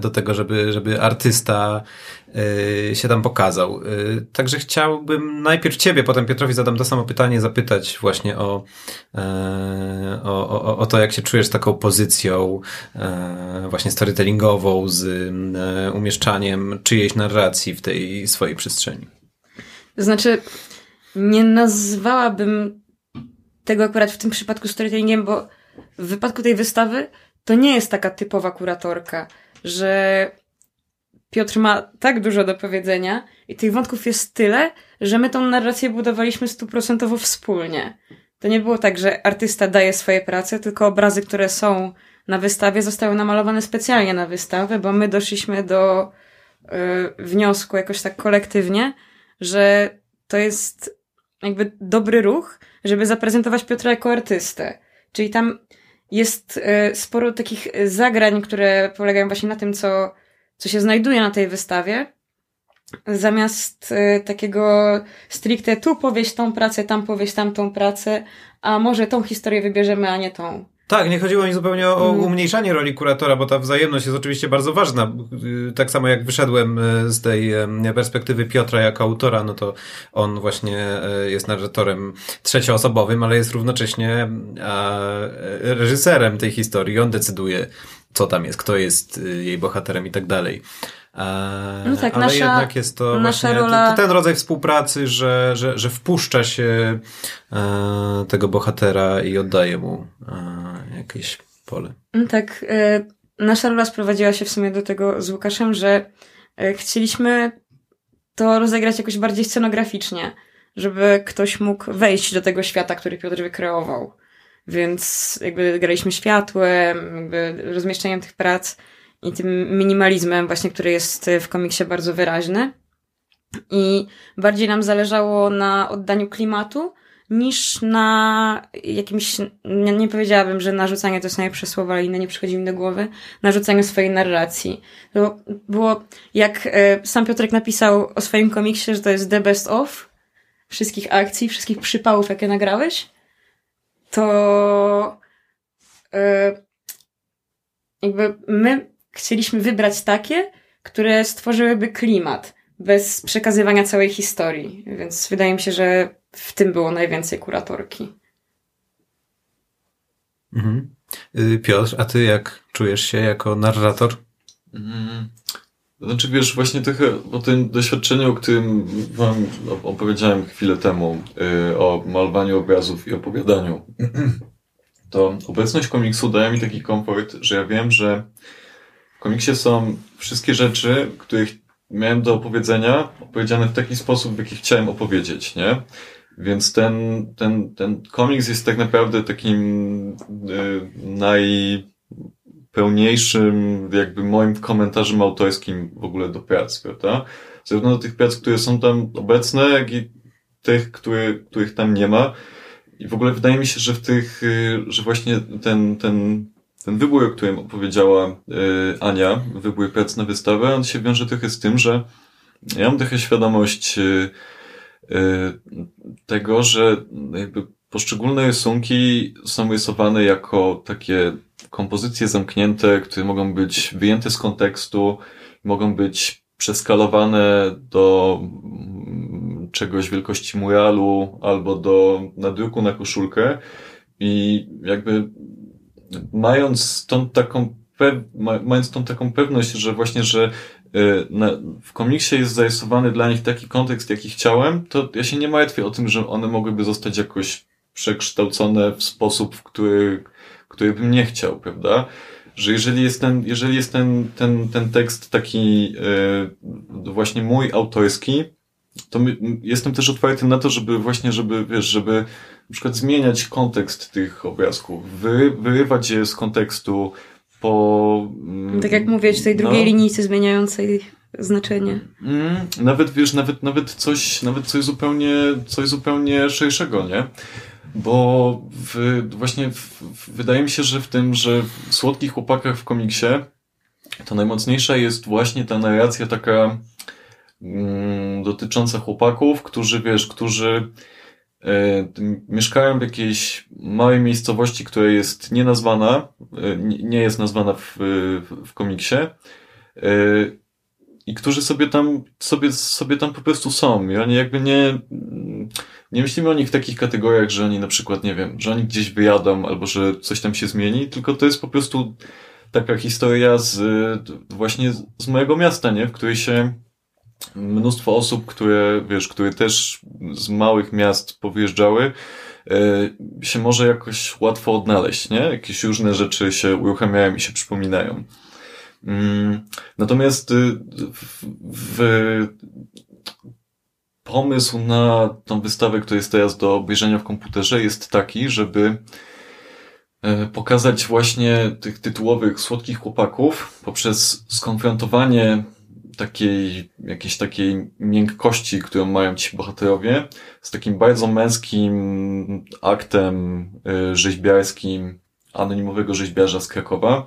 do tego, żeby, żeby artysta się tam pokazał. Y, także chciałbym najpierw Ciebie, potem Piotrowi zadam to samo pytanie, zapytać właśnie o, e, o, o, o to, jak się czujesz z taką pozycją e, właśnie storytellingową, z e, umieszczaniem czyjejś narracji w tej swojej przestrzeni. To znaczy, nie nazwałabym tego akurat w tym przypadku storytellingiem, bo w wypadku tej wystawy to nie jest taka typowa kuratorka, że Piotr ma tak dużo do powiedzenia i tych wątków jest tyle, że my tą narrację budowaliśmy stuprocentowo wspólnie. To nie było tak, że artysta daje swoje prace, tylko obrazy, które są na wystawie, zostały namalowane specjalnie na wystawę, bo my doszliśmy do y, wniosku jakoś tak kolektywnie, że to jest jakby dobry ruch, żeby zaprezentować Piotra jako artystę. Czyli tam jest y, sporo takich zagrań, które polegają właśnie na tym, co co się znajduje na tej wystawie, zamiast y, takiego stricte tu powieść tą pracę, tam powieść tamtą pracę, a może tą historię wybierzemy, a nie tą. Tak, nie chodziło mi zupełnie o mm. umniejszanie roli kuratora, bo ta wzajemność jest oczywiście bardzo ważna. Y, tak samo jak wyszedłem y, z tej perspektywy Piotra jako autora, no to on właśnie jest narratorem trzecioosobowym, ale jest równocześnie reżyserem tej historii. On decyduje, co tam jest, kto jest y, jej bohaterem i tak dalej. E, no tak, Ale nasza, jednak jest to właśnie rola... ten rodzaj współpracy, że, że, że wpuszcza się e, tego bohatera i oddaje mu e, jakieś pole. No tak, nasza rola sprowadziła się w sumie do tego z Łukaszem, że chcieliśmy to rozegrać jakoś bardziej scenograficznie, żeby ktoś mógł wejść do tego świata, który Piotr wykreował. Więc jakby graliśmy światłem, jakby rozmieszczeniem tych prac i tym minimalizmem właśnie, który jest w komiksie bardzo wyraźny. I bardziej nam zależało na oddaniu klimatu niż na jakimś, nie, nie powiedziałabym, że narzucanie to jest najlepsze słowo, ale inne nie przychodzi mi do głowy, narzucaniu swojej narracji. To było, jak e, sam Piotrek napisał o swoim komiksie, że to jest the best of wszystkich akcji, wszystkich przypałów, jakie nagrałeś, to yy, jakby my chcieliśmy wybrać takie, które stworzyłyby klimat bez przekazywania całej historii. Więc wydaje mi się, że w tym było najwięcej kuratorki. Mhm. Y, Piotr, a ty jak czujesz się jako narrator? Mhm. Znaczy wiesz, właśnie trochę o tym doświadczeniu, o którym wam opowiedziałem chwilę temu, yy, o malowaniu obrazów i opowiadaniu, to obecność komiksu daje mi taki komfort, że ja wiem, że w komiksie są wszystkie rzeczy, których miałem do opowiedzenia, opowiedziane w taki sposób, w jaki chciałem opowiedzieć, nie? Więc ten, ten, ten komiks jest tak naprawdę takim yy, naj pełniejszym jakby moim komentarzem autorskim w ogóle do prac, prawda? Zarówno do tych prac, które są tam obecne, jak i tych, które, których tam nie ma. I w ogóle wydaje mi się, że w tych, y, że właśnie ten, ten, ten wybór, o którym opowiedziała y, Ania, wybór prac na wystawę, on się wiąże trochę z tym, że ja mam trochę świadomość y, tego, że jakby poszczególne rysunki są rysowane jako takie kompozycje zamknięte, które mogą być wyjęte z kontekstu, mogą być przeskalowane do mm, czegoś wielkości muralu albo do nadruku na koszulkę. I jakby mając tą taką mając tą taką pewność, że właśnie, że y, w komiksie jest zarysowany dla nich taki kontekst, jaki chciałem, to ja się nie martwię o tym, że one mogłyby zostać jakoś przekształcone w sposób, w który który bym nie chciał, prawda? Że jeżeli jest ten, jeżeli jest ten, ten, ten tekst taki yy, właśnie mój autorski, to my, jestem też otwarty na to, żeby właśnie, żeby, wiesz, żeby na przykład zmieniać kontekst tych obrazków, wy, wyrywać je z kontekstu po... mm, Tak jak mówię, w tej drugiej no. linijce zmieniającej znaczenie. Mm, nawet wiesz, nawet, nawet coś, nawet coś zupełnie, coś zupełnie szerszego, nie? Bo w, właśnie w, wydaje mi się, że w tym, że w Słodkich Chłopakach w komiksie to najmocniejsza jest właśnie ta narracja taka mm, dotycząca chłopaków, którzy, wiesz, którzy e, mieszkają w jakiejś małej miejscowości, która jest nienazwana, e, nie, jest nazwana w, w, w komiksie. I którzy sobie tam, sobie, sobie tam po prostu są. I oni jakby nie, nie myślimy o nich w takich kategoriach, że oni na przykład, nie wiem, że oni gdzieś wyjadą albo że coś tam się zmieni, tylko to jest po prostu taka historia z, właśnie z mojego miasta, nie? W której się mnóstwo osób, które, wiesz, które też z małych miast powyjeżdżały, e, się może jakoś łatwo odnaleźć, nie? Jakieś różne rzeczy się uruchamiają i się przypominają. Mm, Natomiast y, w, w, pomysł na tą wystawę, która jest teraz do obejrzenia w komputerze, jest taki, żeby e, pokazać właśnie tych tytułowych słodkich chłopaków poprzez skonfrontowanie takiej, jakiejś takiej miękkości, którą mają ci bohaterowie, z takim bardzo męskim aktem e, rzeźbiarskim anonimowego rzeźbiarza z Krakowa,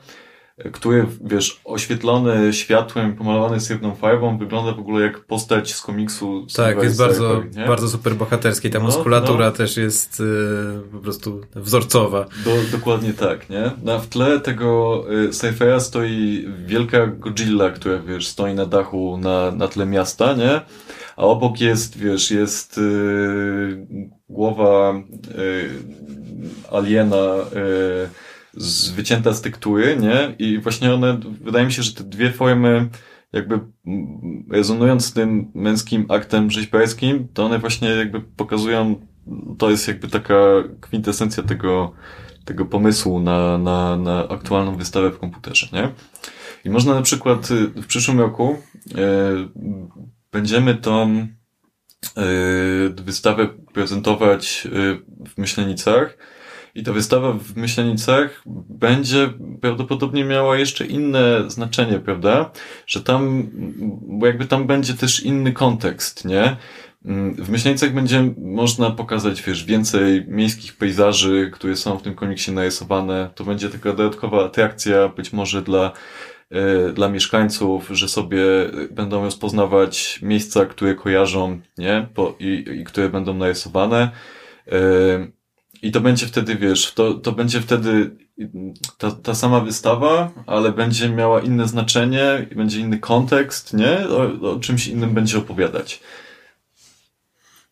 który, wiesz, oświetlony światłem, pomalowany srebrną farbą, wygląda w ogóle jak postać z komiksu. Tak, jest bardzo, nie? bardzo super bohaterski. Ta No, muskulatura no. też jest y, po prostu wzorcowa. Do, dokładnie tak, nie? Na, w tle tego y, Cyphera stoi wielka Godzilla, która, wiesz, stoi na dachu na, na tle miasta, nie? A obok jest, wiesz, jest y, głowa y, aliena y, z, wycięta z tektury, nie? I właśnie one, wydaje mi się, że te dwie formy jakby mm, rezonując z tym męskim aktem rzeźbiarskim, to one właśnie jakby pokazują, to jest jakby taka kwintesencja tego, tego pomysłu na, na, na aktualną wystawę w komputerze, nie? I można na przykład y, w przyszłym roku y, będziemy tą y, wystawę prezentować y, w Myślenicach i ta wystawa w Myślenicach będzie prawdopodobnie miała jeszcze inne znaczenie, prawda? Że tam, bo jakby tam będzie też inny kontekst, nie? Mm, W Myślenicach będzie można pokazać, wiesz, więcej miejskich pejzaży, które są w tym komiksie narysowane. To będzie taka dodatkowa atrakcja, być może dla, e, dla mieszkańców, że sobie będą rozpoznawać miejsca, które kojarzą, nie? Po, i, I które będą narysowane. E, I to będzie wtedy, wiesz, to, to będzie wtedy ta, ta sama wystawa, ale będzie miała inne znaczenie, i będzie inny kontekst, nie? O, o czymś innym będzie opowiadać.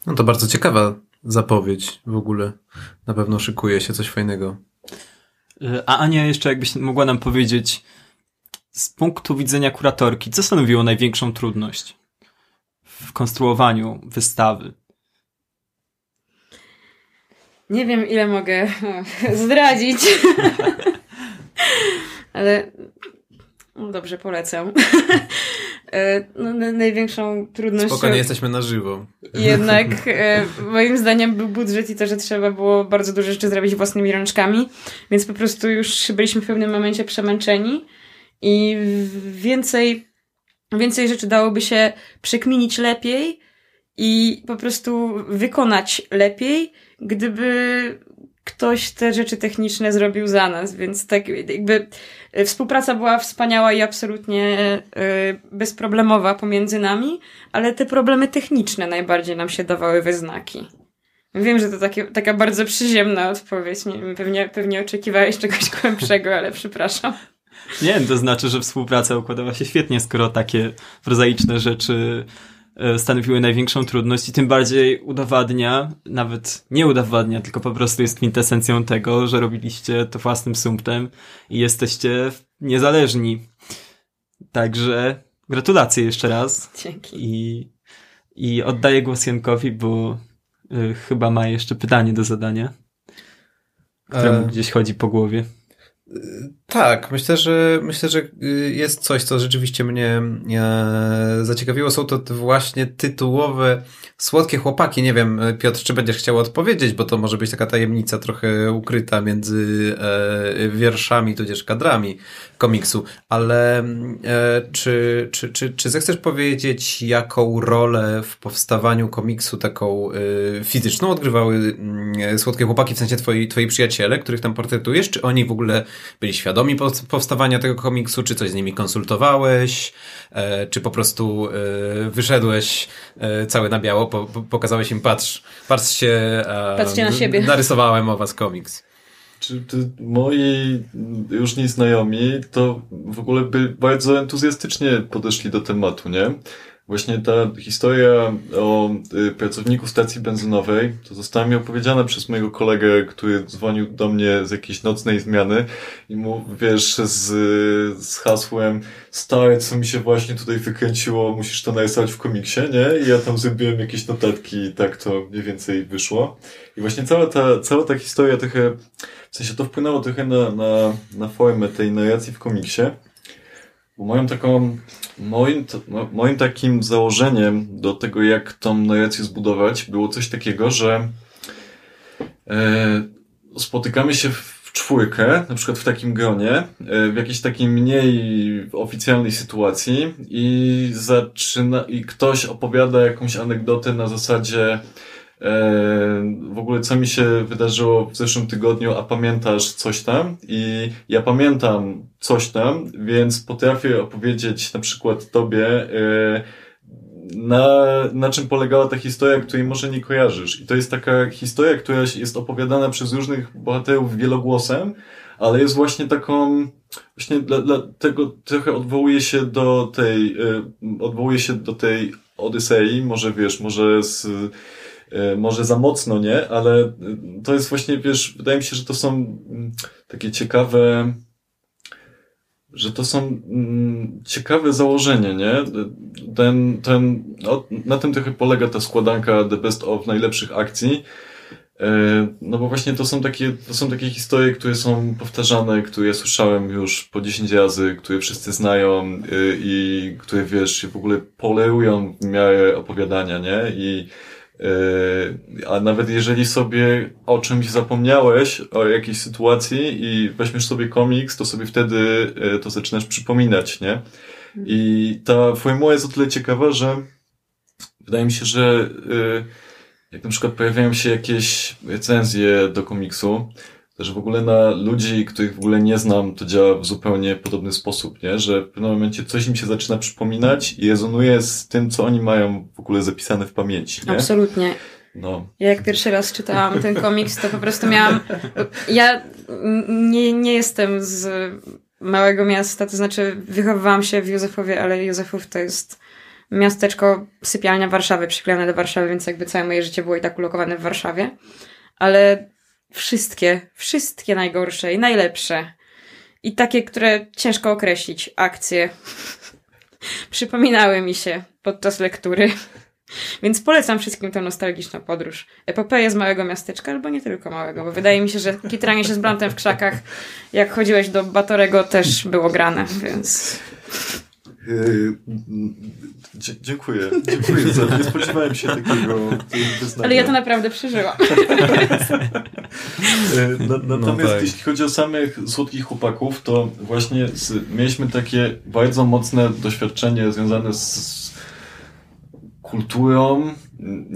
No to bardzo ciekawa zapowiedź w ogóle. Na pewno szykuje się coś fajnego. Y, A Ania jeszcze jakbyś mogła nam powiedzieć z punktu widzenia kuratorki, co stanowiło największą trudność w konstruowaniu wystawy? Nie wiem, ile mogę zdradzić. Ale no dobrze, polecam. E, No, na- największą trudnością Spokojnie, jesteśmy na żywo. jednak e, moim zdaniem był budżet i to, że trzeba było bardzo dużo rzeczy zrobić własnymi rączkami, więc po prostu już byliśmy w pewnym momencie przemęczeni i więcej, więcej rzeczy dałoby się przekminić lepiej i po prostu wykonać lepiej, gdyby ktoś te rzeczy techniczne zrobił za nas, więc tak jakby e, współpraca była wspaniała i absolutnie e, bezproblemowa pomiędzy nami, ale te problemy techniczne najbardziej nam się dawały we znaki. Wiem, że to takie, taka bardzo przyziemna odpowiedź. Nie, pewnie, pewnie oczekiwałeś czegoś głębszego, ale przepraszam. Nie, to znaczy, że współpraca układała się świetnie, skoro takie prozaiczne rzeczy stanowiły największą trudność i tym bardziej udowadnia, nawet nie udowadnia, tylko po prostu jest kwintesencją tego, że robiliście to własnym sumptem i jesteście niezależni. Także gratulacje jeszcze raz Dzięki. i, i oddaję głos Jankowi, bo y, chyba ma jeszcze pytanie do zadania, któremu E, gdzieś chodzi po głowie. Tak, myślę, że myślę, że y, jest coś, co rzeczywiście mnie e, zaciekawiło. Są to właśnie tytułowe słodkie chłopaki. Nie wiem, Piotr, czy będziesz chciał odpowiedzieć, bo to może być taka tajemnica trochę ukryta między e, wierszami, tudzież kadrami komiksu. Ale e, czy, czy, czy, czy zechcesz powiedzieć, jaką rolę w powstawaniu komiksu taką fizyczną odgrywały mm, słodkie chłopaki, w sensie twoi, twoi przyjaciele, których tam portretujesz? Czy oni w ogóle byli świadomi powstawania tego komiksu, czy coś z nimi konsultowałeś, e, czy po prostu e, wyszedłeś e, cały na biało, pokazałeś im, patrz, patrzcie, Patrzcie na siebie. narysowałem o was komiks. Czy moi już nieznajomi to w ogóle by bardzo entuzjastycznie podeszli do tematu, nie? Właśnie ta historia o y, pracowniku stacji benzynowej to została mi opowiedziana przez mojego kolegę, który dzwonił do mnie z jakiejś nocnej zmiany i mu, wiesz, z, z hasłem stary, co mi się właśnie tutaj wykręciło, musisz to narysować w komiksie, nie? I ja tam zrobiłem jakieś notatki i tak to mniej więcej wyszło. I właśnie cała ta, cała ta historia trochę, w sensie to wpłynęło trochę na, na, na formę tej narracji w komiksie. Moją taką, moim, moim takim założeniem do tego, jak tą narrację zbudować, było coś takiego, że e, spotykamy się w czwórkę, na przykład w takim gronie, e, w jakiejś takiej mniej oficjalnej sytuacji i zaczyna, i ktoś opowiada jakąś anegdotę na zasadzie, w ogóle co mi się wydarzyło w zeszłym tygodniu, a pamiętasz coś tam? I ja pamiętam coś tam, więc potrafię opowiedzieć na przykład tobie, e, na, na czym polegała ta historia, której może nie kojarzysz. I to jest taka historia, która jest opowiadana przez różnych bohaterów wielogłosem, ale jest właśnie taką, właśnie dla, dla tego trochę odwołuje się do tej, e, odwołuje się do tej Odysei, może wiesz, może z może za mocno, nie? Ale e, to jest właśnie, wiesz, wydaje mi się, że to są mm, takie ciekawe, że to są mm, ciekawe założenie, nie? Ten, ten, no, na tym trochę polega ta składanka The Best of najlepszych akcji. E, no bo właśnie to są takie, to są takie historie, które są powtarzane, które słyszałem już po 10 razy, które wszyscy znają i które wiesz, w ogóle polerują w miarę opowiadania, nie? I a nawet jeżeli sobie o czymś zapomniałeś, o jakiejś sytuacji i weźmiesz sobie komiks, to sobie wtedy yy, to zaczynasz przypominać, nie? I ta formuła jest o tyle ciekawa, że wydaje mi się, że yy, jak na przykład pojawiają się jakieś recenzje do komiksu, że w ogóle na ludzi, których w ogóle nie znam, to działa w zupełnie podobny sposób, nie? Że w pewnym momencie coś im się zaczyna przypominać i rezonuje z tym, co oni mają w ogóle zapisane w pamięci, nie? Absolutnie. No. Ja jak pierwszy raz czytałam ten komiks, to po prostu miałam... Ja nie, nie jestem z małego miasta, to znaczy wychowywałam się w Józefowie, ale Józefów to jest miasteczko, sypialnia Warszawy, przyklejone do Warszawy, więc jakby całe moje życie było i tak ulokowane w Warszawie. Ale Wszystkie, wszystkie najgorsze i najlepsze. I takie, które ciężko określić, akcje. Przypominały mi się podczas lektury. Więc polecam wszystkim tę nostalgiczną podróż. Epopeję z małego miasteczka, albo nie tylko małego, bo wydaje mi się, że kitranie się z Blantem w krzakach, jak chodziłeś do Batorego, też było grane, więc... Yy, dziękuję. Dziękuję za Nie spodziewałem się takiego wyznania. Ale ja to naprawdę przeżyłam. Na, natomiast no tak. jeśli chodzi o samych słodkich chłopaków, to właśnie z, mieliśmy takie bardzo mocne doświadczenie związane z, z kulturą,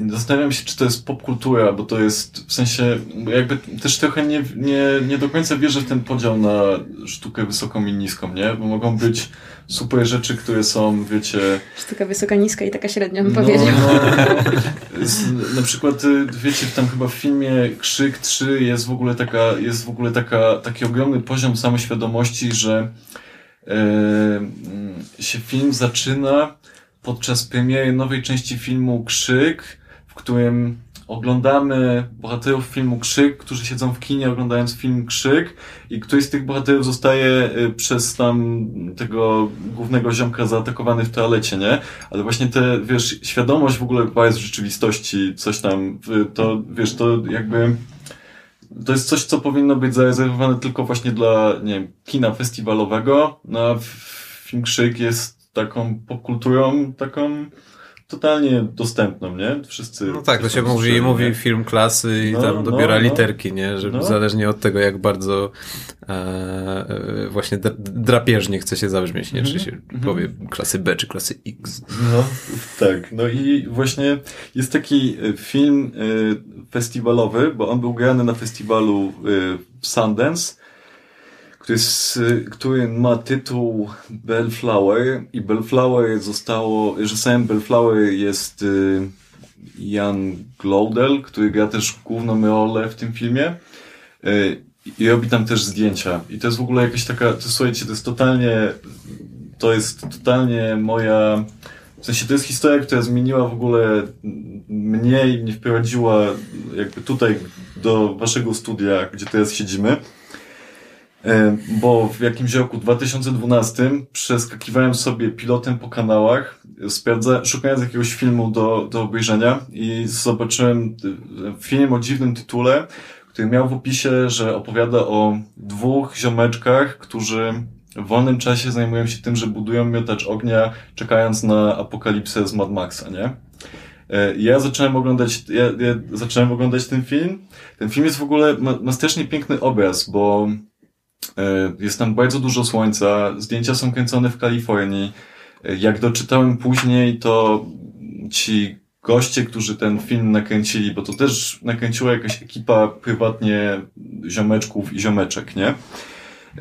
Zastanawiam się, czy to jest popkultura, bo to jest w sensie, jakby też trochę nie, nie, nie do końca wierzę w ten podział na sztukę wysoką i niską, nie? Bo mogą być super rzeczy, które są, wiecie... Sztuka wysoka, niska i taka średnia, bym no, powiedział. No, no. na przykład, y, wiecie, tam chyba w filmie Krzyk 3 jest w ogóle taka, jest w ogóle taka, taki ogromny poziom samoświadomości, że yy, się film zaczyna podczas premiery nowej części filmu Krzyk, w którym oglądamy bohaterów filmu Krzyk, którzy siedzą w kinie oglądając film Krzyk i któryś z tych bohaterów zostaje y, przez tam tego głównego ziomka zaatakowany w toalecie, nie? Ale właśnie te, wiesz, świadomość w ogóle jest rzeczywistości, coś tam, to, wiesz, to jakby to jest coś, co powinno być zarezerwowane tylko właśnie dla, nie wiem, kina festiwalowego, no a film Krzyk jest taką popkulturą, taką totalnie dostępną, nie? Wszyscy. No tak, to się mówi, słyszeli, mówi nie? film klasy i No, tam no, dobiera no. literki, nie? Że No. zależnie od tego, jak bardzo e, e, właśnie dra- drapieżnie chce się zabrzmieć, nie? Czy się powie klasy B, czy klasy X. No, tak. No i właśnie jest taki e, film e, festiwalowy, bo on był grany na festiwalu e, w Sundance, który, który ma tytuł Bellflower i Bellflower zostało, reżyserem Bellflower jest Jan Glaudel, który gra też główną rolę w tym filmie. E, I robi tam też zdjęcia. I to jest w ogóle jakaś taka, to, słuchajcie, to jest totalnie, to jest totalnie moja, w sensie to jest historia, która zmieniła w ogóle mnie i mnie wprowadziła jakby tutaj do waszego studia, gdzie teraz siedzimy. E, Bo w jakimś roku 2012 przeskakiwałem sobie pilotem po kanałach, szukając jakiegoś filmu do, do obejrzenia i zobaczyłem e, film o dziwnym tytule, który miał w opisie, że opowiada o dwóch ziomeczkach, którzy w wolnym czasie zajmują się tym, że budują miotacz ognia, czekając na apokalipsę z Mad Maxa, nie? E, Ja zacząłem oglądać, ja, ja zacząłem oglądać ten film. Ten film jest w ogóle, ma, ma strasznie piękny obraz, bo jest tam bardzo dużo słońca, zdjęcia są kręcone w Kalifornii. E, Jak doczytałem później, to ci goście, którzy ten film nakręcili, bo to też nakręciła jakaś ekipa prywatnie ziomeczków i ziomeczek, nie?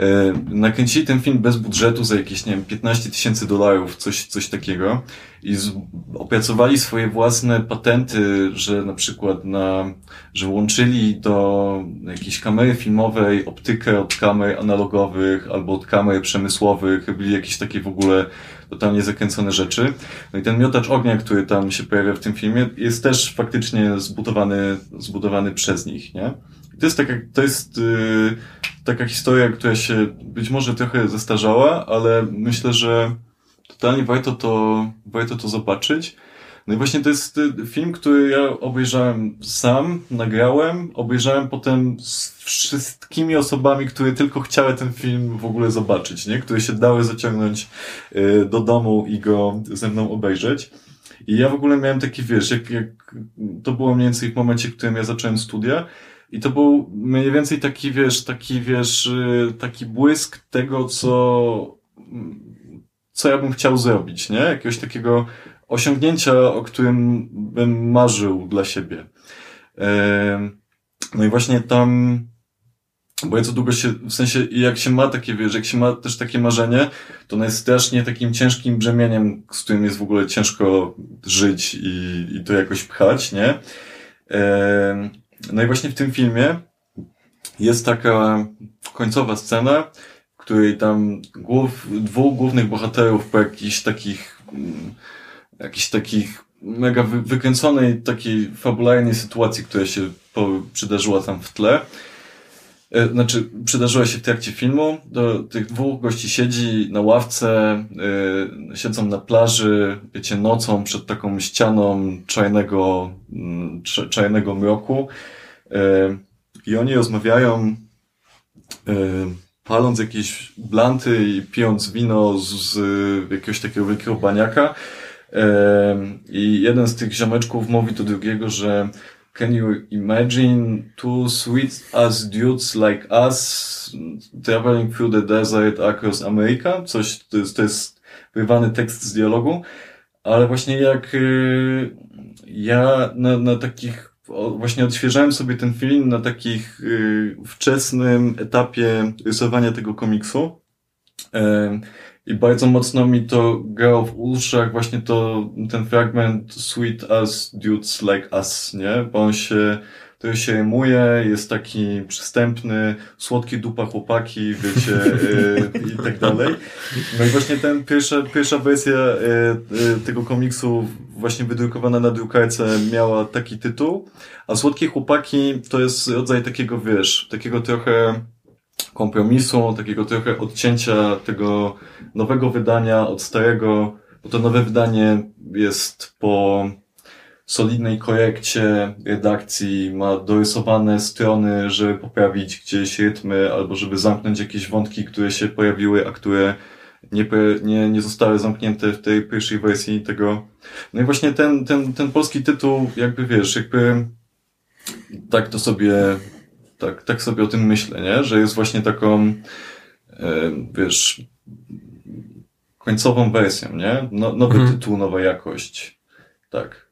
E, Nakręcili ten film bez budżetu za jakieś, nie wiem, 15 tysięcy dolarów, coś, coś takiego. I z, opracowali swoje własne patenty, że na przykład na, że łączyli do jakiejś kamery filmowej optykę od kamer analogowych albo od kamer przemysłowych, robili jakieś takie w ogóle totalnie zakręcone rzeczy. No i ten miotacz ognia, który tam się pojawia w tym filmie, jest też faktycznie zbudowany, zbudowany przez nich, nie? To jest taka, to jest yy, taka historia, która się być może trochę zestarzała, ale myślę, że totalnie warto to, warto to zobaczyć. No i właśnie to jest y, film, który ja obejrzałem sam, nagrałem, obejrzałem potem z wszystkimi osobami, które tylko chciały ten film w ogóle zobaczyć, nie? Które się dały zaciągnąć y, do domu i go ze mną obejrzeć. I ja w ogóle miałem taki, wiesz, jak, jak to było mniej więcej w momencie, w którym ja zacząłem studia, i to był mniej więcej taki, wiesz, taki, wiesz, y, taki błysk tego, co, co ja bym chciał zrobić, nie? Jakiegoś takiego osiągnięcia, o którym bym marzył dla siebie. No i właśnie tam, bo bardzo długo się, w sensie, jak się ma takie, wiesz, jak się ma też takie marzenie, to ono jest strasznie takim ciężkim brzemieniem, z którym jest w ogóle ciężko żyć i, i to jakoś pchać, nie? No i właśnie w tym filmie jest taka końcowa scena, w której tam głów, dwóch głównych bohaterów po jakichś takich, mm, jakichś takich mega wy, wykręconej takiej fabularnej sytuacji, która się po, przydarzyła tam w tle, e, znaczy przydarzyła się w trakcie filmu, do tych dwóch gości siedzi na ławce, y, siedzą na plaży, wiecie, nocą przed taką ścianą czarnego, mm, cz- czarnego mroku, i oni rozmawiają, y, paląc jakieś blanty i pijąc wino z, z jakiegoś takiego wielkiego baniaka. Em, I jeden z tych ziomeczków mówi do drugiego, że Can you imagine two sweet as dudes like us traveling through the desert across America? Coś, to jest, to jest wyrwany tekst z dialogu, ale właśnie jak ja na, na takich, właśnie odświeżałem sobie ten film na takich y, wczesnym etapie rysowania tego komiksu. Em, i bardzo mocno mi to grało w uszach właśnie to, ten fragment Sweet as dudes like us, nie? Bo on się, to się rymuje, jest taki przystępny, słodkie dupa chłopaki, wiecie, yy, i tak dalej. No i właśnie ten pierwsza, pierwsza wersja yy, tego komiksu właśnie wydrukowana na drukarce miała taki tytuł, a słodkie chłopaki to jest rodzaj takiego, wiesz, takiego trochę kompromisu, takiego trochę odcięcia tego nowego wydania od starego, bo to nowe wydanie jest po, solidnej korekcie redakcji, ma dorysowane strony, żeby poprawić gdzieś rytmy, albo żeby zamknąć jakieś wątki, które się pojawiły, a które nie, nie, nie zostały zamknięte w tej pierwszej wersji tego. No i właśnie ten, ten, ten polski tytuł, jakby wiesz, jakby tak to sobie, tak, tak sobie o tym myślę, nie? Że jest właśnie taką, e, wiesz, końcową wersją, nie? No, nowy mhm. tytuł, nowa jakość. Tak.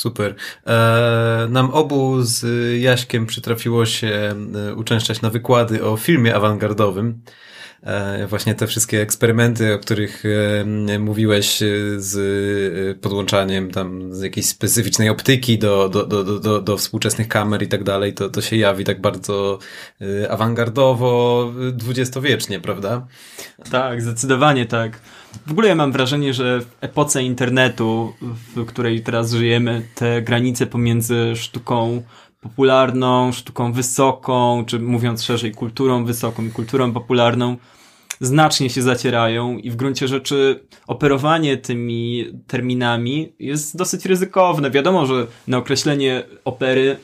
Super. E, nam obu z Jaśkiem przytrafiło się e, uczęszczać na wykłady o filmie awangardowym. E, właśnie te wszystkie eksperymenty, o których mówiłeś z podłączaniem tam z jakiejś specyficznej optyki do, do, do, do, do współczesnych kamer i tak dalej, to, to się jawi tak bardzo awangardowo, dwudziestowiecznie, prawda? Tak, zdecydowanie tak. W ogóle ja mam wrażenie, że w epoce internetu, w której teraz żyjemy, te granice pomiędzy sztuką popularną, sztuką wysoką, czy mówiąc szerzej, kulturą wysoką i kulturą popularną, znacznie się zacierają i w gruncie rzeczy operowanie tymi terminami jest dosyć ryzykowne. Wiadomo, że na określenie opery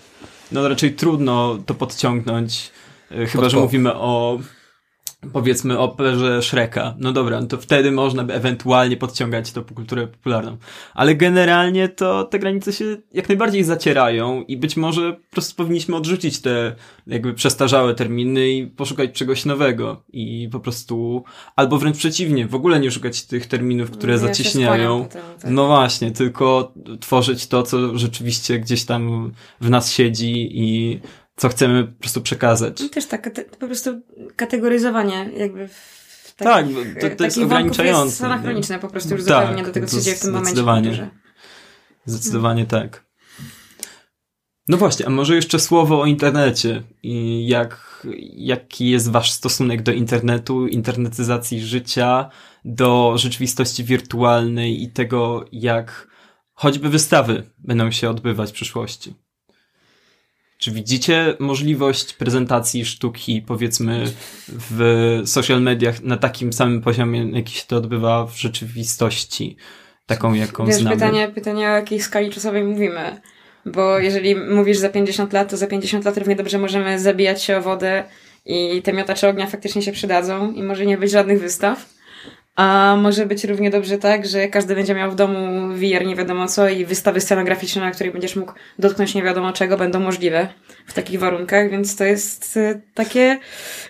no raczej trudno to podciągnąć, e, chyba że mówimy o powiedzmy operze Shreka. No dobra, no to wtedy można by ewentualnie podciągać to po kulturę popularną. Ale generalnie to te granice się jak najbardziej zacierają i być może po prostu powinniśmy odrzucić te jakby przestarzałe terminy i poszukać czegoś nowego i po prostu, albo wręcz przeciwnie, w ogóle nie szukać tych terminów, które ja zacieśniają. Potem, tak. No właśnie, tylko tworzyć to, co rzeczywiście gdzieś tam w nas siedzi i co chcemy po prostu przekazać. I też tak, po prostu kategoryzowanie jakby w tak, to, to jest ograniczające. jest anachroniczne po prostu już tak, zupełnie do tego, co się dzieje w tym momencie. Zdecydowanie, zdecydowanie tak. No właśnie, a może jeszcze słowo o internecie i jak, jaki jest wasz stosunek do internetu, internetyzacji życia, do rzeczywistości wirtualnej i tego, jak choćby wystawy będą się odbywać w przyszłości. Czy widzicie możliwość prezentacji sztuki, powiedzmy, w social mediach na takim samym poziomie, jaki się to odbywa w rzeczywistości, taką jaką Wiesz, znamy? Pytanie, pytanie o jakiej skali czasowej mówimy. Bo jeżeli mówisz za 50 lat, to za 50 lat równie dobrze możemy zabijać się o wodę i te miotacze ognia faktycznie się przydadzą i może nie być żadnych wystaw. A może być równie dobrze tak, że każdy będzie miał w domu VR nie wiadomo co i wystawy scenograficzne, na której będziesz mógł dotknąć nie wiadomo czego, będą możliwe w takich warunkach, więc to jest e, takie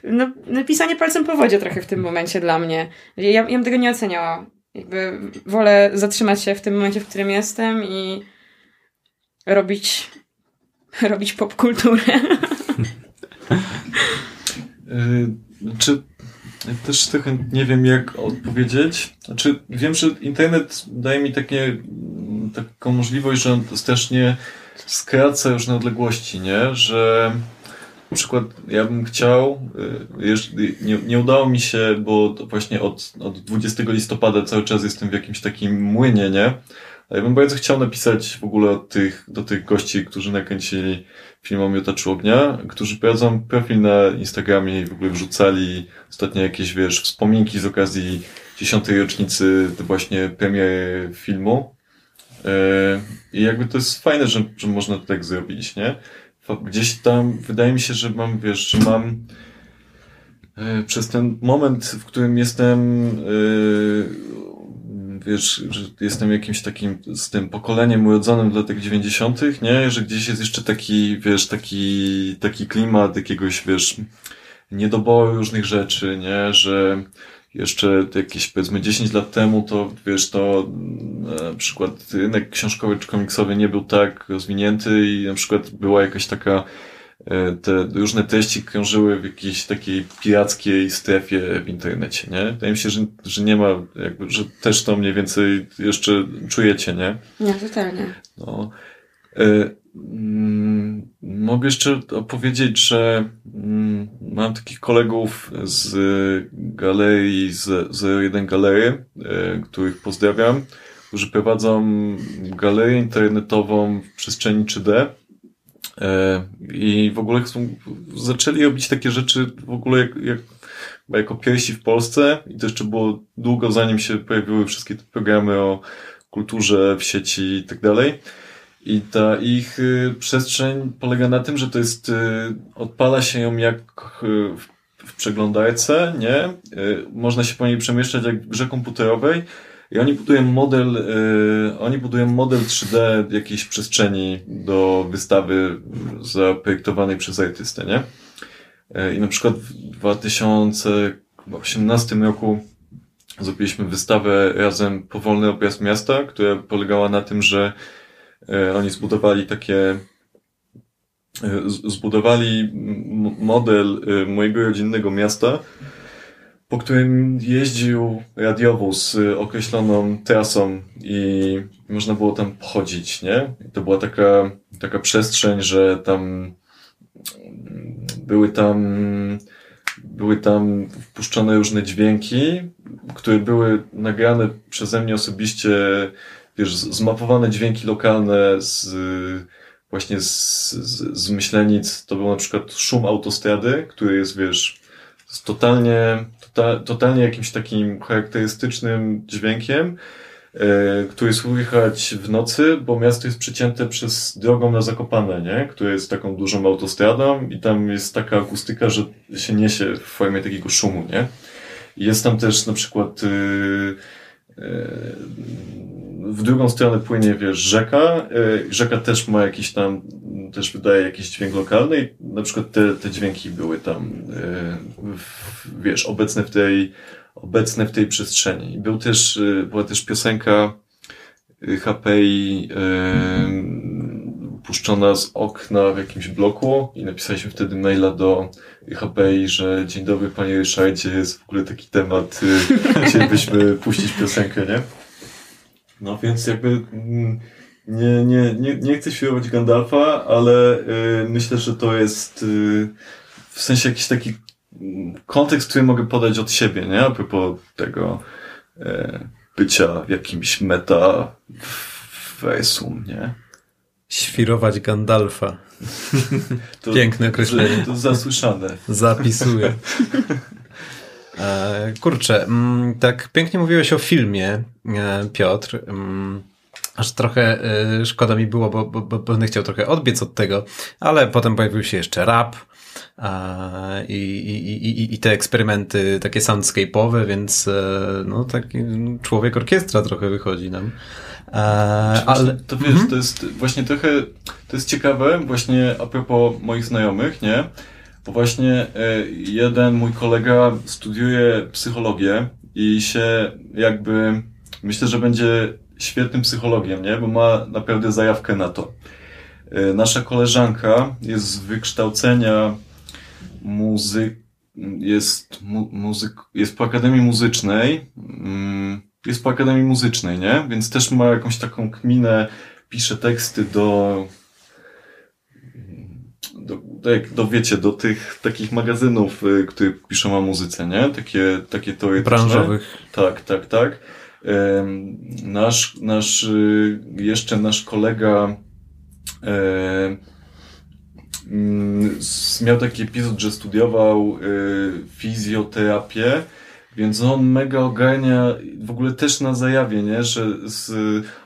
no, napisanie palcem po wodzie trochę w tym momencie dla mnie. Ja, ja bym tego nie oceniała. Jakby wolę zatrzymać się w tym momencie, w którym jestem i robić robić popkulturę. Yy, też trochę nie wiem, jak odpowiedzieć. Znaczy, wiem, że internet daje mi takie, taką możliwość, że on strasznie skraca już na odległości, nie? Że na przykład ja bym chciał, y, nie, nie udało mi się, bo właśnie od, od 20 listopada cały czas jestem w jakimś takim młynie, nie? Ja bym bardzo chciał napisać w ogóle tych, do tych gości, którzy nakręcili film o miotaczu ognia, którzy prowadzą profil na Instagramie i w ogóle wrzucali ostatnio jakieś, wiesz, wspominki z okazji dziesiątej rocznicy właśnie premiery filmu. E, I jakby to jest fajne, że, że można to tak zrobić, nie? Gdzieś tam wydaje mi się, że mam, wiesz, że mam e, przez ten moment, w którym jestem e, wiesz, że jestem jakimś takim z tym pokoleniem urodzonym w latach 90., nie? Że gdzieś jest jeszcze taki, wiesz, taki, taki klimat jakiegoś, wiesz, niedoboru różnych rzeczy, nie? Że jeszcze jakieś powiedzmy 10 lat temu to wiesz, to na przykład rynek książkowy czy komiksowy nie był tak rozwinięty i na przykład była jakaś taka E, te różne treści krążyły w jakiejś takiej pirackiej strefie w internecie, nie? Wydaje mi się, że, że nie ma, jakby, że też to mniej więcej jeszcze czujecie, nie? Nie, totalnie. No. E, mm, mogę jeszcze opowiedzieć, że mm, mam takich kolegów z galerii, z 01 Galery, e, których pozdrawiam, którzy prowadzą galerię internetową w przestrzeni 3D E, I w ogóle zaczęli robić takie rzeczy w ogóle jak, jak, jako pierwsi w Polsce i to jeszcze było długo zanim się pojawiły wszystkie te programy o kulturze, w sieci i tak dalej. I ta ich y, przestrzeń polega na tym, że to jest, y, odpala się ją jak y, w, przeglądarce, nie? Można się po niej przemieszczać jak w grze komputerowej. I oni budują model, y, oni budują model 3D jakiejś przestrzeni do wystawy zaprojektowanej przez artystę, nie? Y, I na przykład w 2018 roku zrobiliśmy wystawę razem Powolny Objazd Miasta, która polegała na tym, że e, oni zbudowali takie e, zbudowali model e, mojego rodzinnego miasta, po którym jeździł radiowóz z określoną trasą i można było tam pochodzić, nie? To była taka, taka przestrzeń, że tam były tam były tam wpuszczone różne dźwięki, które były nagrane przeze mnie osobiście, wiesz, zmapowane dźwięki lokalne z właśnie z, z, z myślenic. To był na przykład szum autostrady, który jest, wiesz, totalnie, tota, totalnie jakimś takim charakterystycznym dźwiękiem, e, który słychać w nocy, bo miasto jest przecięte przez drogą na Zakopane, nie? Która jest taką dużą autostradą i tam jest taka akustyka, że się niesie w formie takiego szumu, nie? Jest tam też na przykład yy, w drugą stronę płynie, wiesz, rzeka. Yy, rzeka też ma jakiś tam, też wydaje jakiś dźwięk lokalny i na przykład te, te dźwięki były tam, w, wiesz, obecne w tej, obecne w tej przestrzeni. Był też, była też piosenka HPI yy, puszczona z okna w jakimś bloku i napisaliśmy wtedy maila do HPI, że dzień dobry panie Ryszardzie, jest w ogóle taki temat, yy, chcielibyśmy puścić piosenkę, nie? No więc jakby mm, nie, nie, nie, nie chcę świrować Gandalfa, ale y, myślę, że to jest y, w sensie jakiś taki mm, kontekst, który mogę podać od siebie, nie? A propos tego y, bycia w jakimś meta versum, nie? Świrować Gandalfa. To, Piękne określenie. To zasłyszane. Zapisuję. E, kurczę, mm, tak pięknie mówiłeś o filmie, e, Piotr. Mm, Aż trochę e, szkoda mi było, bo, bo, bo będę chciał trochę odbiec od tego, ale potem pojawił się jeszcze rap i, i, i, i te eksperymenty takie soundscape'owe, więc no taki człowiek orkiestra trochę wychodzi nam. E, ale To wiesz, to jest właśnie trochę, to jest ciekawe, właśnie a propos moich znajomych, nie? Bo właśnie e, jeden mój kolega studiuje psychologię i się jakby, myślę, że będzie świetnym psychologiem, nie? Bo ma naprawdę zajawkę na to. E, Nasza koleżanka jest z wykształcenia muzyk, jest, mu, muzyk, jest po Akademii Muzycznej, mm, jest po Akademii Muzycznej, nie? Więc też ma jakąś taką kminę, pisze teksty do, do, do, jak- do wiecie, do tych takich magazynów, y, które piszą o muzyce, nie? Takie, takie teoretyczne. branżowych. Tak, tak, tak. Nasz, nasz, y, jeszcze nasz kolega mm, miał taki epizod, że studiował y, fizjoterapię, więc on mega ogarnia, w ogóle też na zajawie, nie? Że z,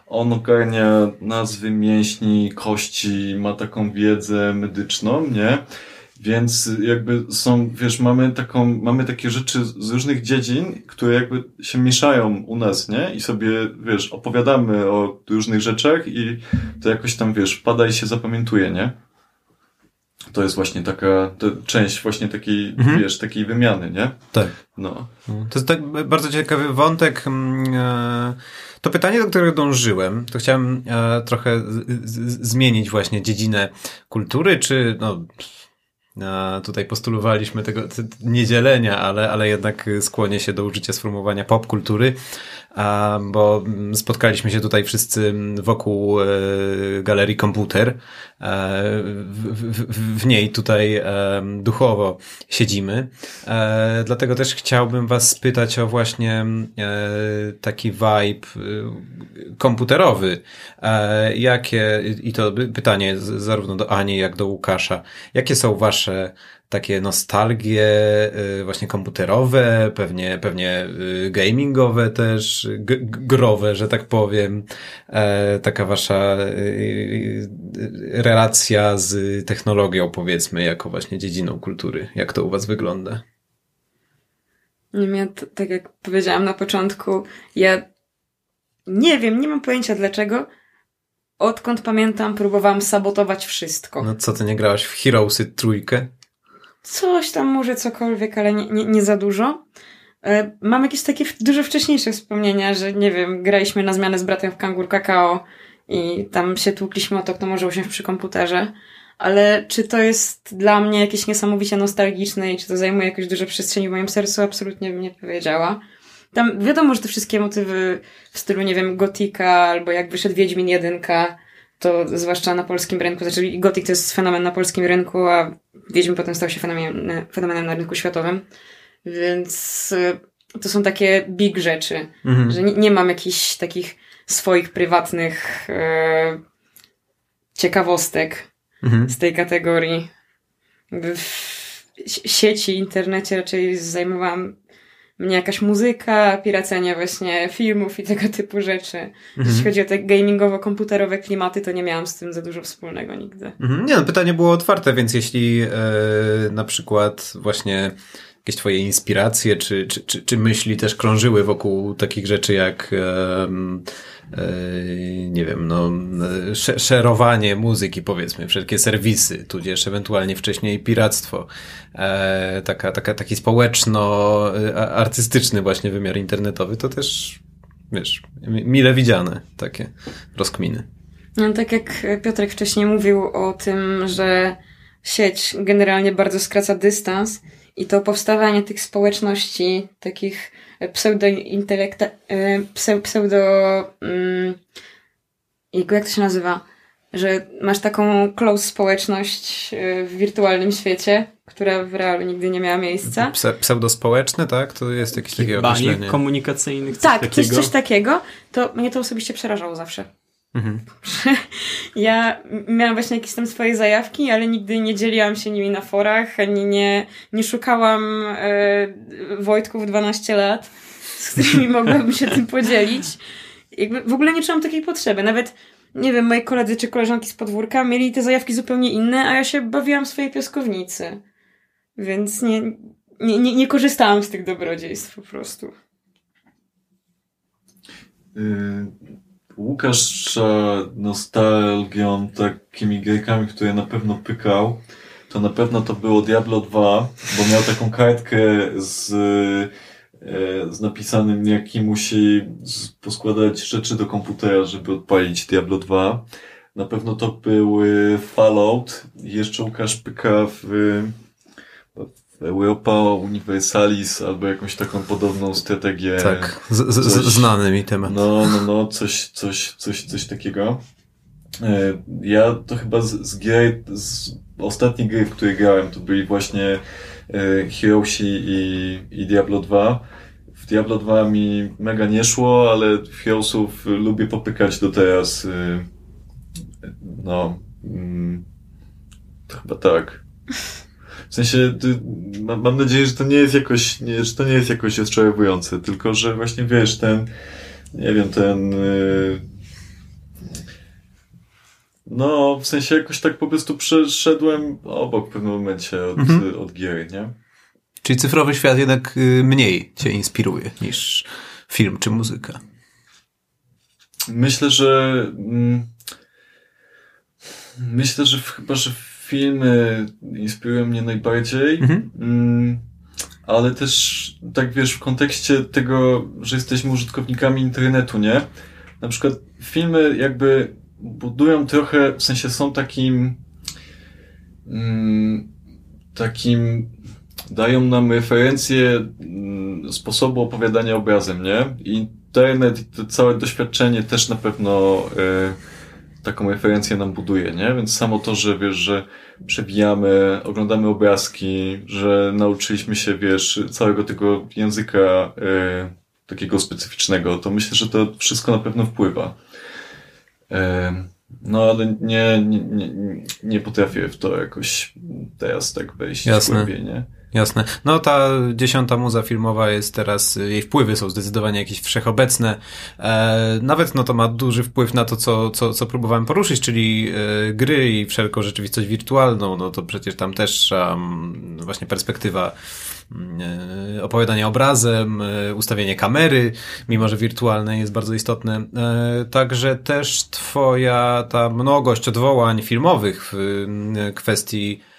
on ogarnia nazwy mięśni, kości, ma taką wiedzę medyczną, nie? Więc jakby są, wiesz, mamy taką, mamy takie rzeczy z różnych dziedzin, które jakby się mieszają u nas, nie? I sobie, wiesz, opowiadamy o różnych rzeczach i to jakoś tam, wiesz, wpada i się zapamiętuje, nie? To jest właśnie taka, część właśnie takiej, Mhm. wiesz, takiej wymiany, nie? Tak. No. To jest tak bardzo ciekawy wątek. mm, e, To pytanie, do którego dążyłem, to chciałem e, trochę zmienić właśnie dziedzinę kultury, czy no, e, tutaj postulowaliśmy tego niedzielenia, ale, ale jednak skłonię się do użycia sformułowania popkultury, bo spotkaliśmy się tutaj wszyscy wokół e, galerii komputer. E, w, niej tutaj e, duchowo siedzimy. Dlatego też chciałbym Was spytać o właśnie taki vibe komputerowy. Jakie, i to pytanie zarówno do Ani, jak do Łukasza, jakie są Wasze takie nostalgie e, właśnie komputerowe, pewnie, pewnie e, gamingowe też, growe, że tak powiem, e, taka wasza e, relacja z technologią, powiedzmy, jako właśnie dziedziną kultury. Jak to u was wygląda? Ja tak jak powiedziałam na początku, ja nie wiem, nie mam pojęcia dlaczego. Odkąd pamiętam, próbowałam sabotować wszystko. No co, ty nie grałaś w Heroesy trójkę? Coś tam może cokolwiek, ale nie, nie, nie za dużo. E, Mam jakieś takie dużo wcześniejsze wspomnienia, że nie wiem, graliśmy na zmianę z bratem w Kangur Kakao i tam się tłukliśmy o to, kto może usiąść przy komputerze. Ale czy to jest dla mnie jakieś niesamowicie nostalgiczne i czy to zajmuje jakąś dużo przestrzeni w moim sercu? Absolutnie bym nie powiedziała. Tam wiadomo, że te wszystkie motywy w stylu, nie wiem, Gotika albo jak wyszedł Wiedźmin 1, to zwłaszcza na polskim rynku, znaczy Gothic to jest fenomen na polskim rynku, a Wiedźmin potem stał się fenomenem, fenomenem na rynku światowym. Więc y, to są takie big rzeczy, Mhm. że nie, nie mam jakichś takich swoich prywatnych e, ciekawostek Mhm. z tej kategorii. W si- sieci, internecie raczej zajmowałam mnie jakaś muzyka, piracenie właśnie filmów i tego typu rzeczy. Jeśli Mhm. chodzi o te gamingowo-komputerowe klimaty, to nie miałam z tym za dużo wspólnego nigdy. Mhm. Nie no, pytanie było otwarte, więc jeśli e, na przykład właśnie jakieś twoje inspiracje czy, czy, czy, czy myśli też krążyły wokół takich rzeczy jak e, nie wiem, no e, sze- szerowanie muzyki powiedzmy, wszelkie serwisy, tudzież ewentualnie wcześniej piractwo, e, taka, taka, taki społeczno-artystyczny właśnie wymiar internetowy, to też wiesz, mi- mile widziane takie rozkminy. No, tak jak Piotrek wcześniej mówił o tym, że sieć generalnie bardzo skraca dystans i to powstawanie tych społeczności, takich pseudo-intelekta, e, pseu- pseudo, mm, jak to się nazywa? Że masz taką close społeczność e, w wirtualnym świecie, która w realu nigdy nie miała miejsca. Pse, pseudospołeczne, tak? To jest jakieś takie określenie. komunikacyjnych, coś Tak, takiego. coś, coś takiego. To mnie to osobiście przerażało zawsze. Mhm. Ja miałam właśnie jakieś tam swoje zajawki, ale nigdy nie dzieliłam się nimi na forach, ani nie, nie szukałam e, Wojtków 12 lat, z którymi mogłabym się tym podzielić. Jakby w ogóle nie czułam takiej potrzeby. Nawet, nie wiem, moi koledzy czy koleżanki z podwórka mieli te zajawki zupełnie inne, a ja się bawiłam w swojej piaskownicy. Więc nie, nie, nie, nie korzystałam z tych dobrodziejstw po prostu. Y, Łukasza nostalgią takimi gierkami, które na pewno pykał, to na pewno to było Diablo 2, bo miał taką kartkę z, e, z napisanym jaki musi poskładać rzeczy do komputera, żeby odpalić Diablo 2. Na pewno to był Fallout. Jeszcze Łukasz pyka w Europa Universalis albo jakąś taką podobną strategię. Tak, z, z, coś- znany mi temat. No, no, no, coś, coś, coś, coś takiego. E, Ja to chyba z, z gier, z ostatnie gry, w które grałem, to byli właśnie e, Heroesi i, i Diablo 2. W Diablo 2 mi mega nie szło, ale w Heroesów lubię popykać do teraz. e, No, mm, to chyba tak. W sensie, mam, nadzieję, że to nie jest jakoś, nie, że to nie jest jakoś odczarowujące, tylko że właśnie wiesz, ten, nie wiem, ten. Yy... No, w sensie jakoś tak po prostu przeszedłem obok w pewnym momencie od, Mhm. od gier, nie? Czyli cyfrowy świat jednak y, mniej cię inspiruje niż film czy muzyka. Myślę, że. Mm, myślę, że w- chyba, że filmy inspirują mnie najbardziej. Mhm. Mm, ale też, tak wiesz, w kontekście tego, że jesteśmy użytkownikami internetu, nie? Na przykład filmy jakby budują trochę, w sensie są takim mm, takim dają nam referencję mm, sposobu opowiadania obrazem, nie? I internet i to całe doświadczenie też na pewno e, taką referencję nam buduje, nie? Więc samo to, że wiesz, że przewijamy, oglądamy obrazki, że nauczyliśmy się, wiesz, całego tego języka e, takiego specyficznego, to myślę, że to wszystko na pewno wpływa. E, no, ale nie, nie, nie, nie potrafię w to jakoś teraz tak wejść Jasne. głębiej, nie? Jasne. No ta dziesiąta muza filmowa jest teraz, jej wpływy są zdecydowanie jakieś wszechobecne. E, nawet no to ma duży wpływ na to, co, co, co próbowałem poruszyć, czyli e, gry i wszelką rzeczywistość wirtualną. No to przecież tam też um, właśnie perspektywa e, opowiadania obrazem, e, ustawienie kamery, mimo że wirtualne jest bardzo istotne. E, także też twoja ta mnogość odwołań filmowych w e, kwestii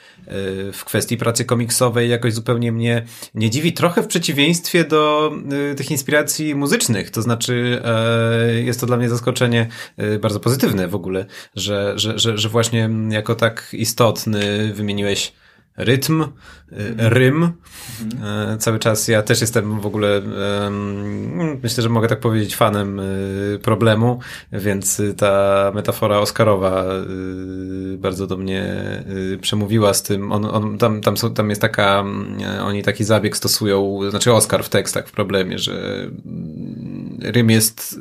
w kwestii pracy komiksowej jakoś zupełnie mnie nie dziwi. Trochę w przeciwieństwie do y, tych inspiracji muzycznych. To znaczy, e, jest to dla mnie zaskoczenie y, bardzo pozytywne w ogóle, że, że, że, że właśnie jako tak istotny wymieniłeś rytm, y, rym. Mhm. Cały czas ja też jestem w ogóle, myślę, że mogę tak powiedzieć, fanem y, problemu, więc ta metafora Oscarowa y, bardzo do mnie przemówiła z tym. On, on, tam, tam, są, tam jest taka, oni taki zabieg stosują, znaczy Oscar w tekstach w problemie, że rym jest,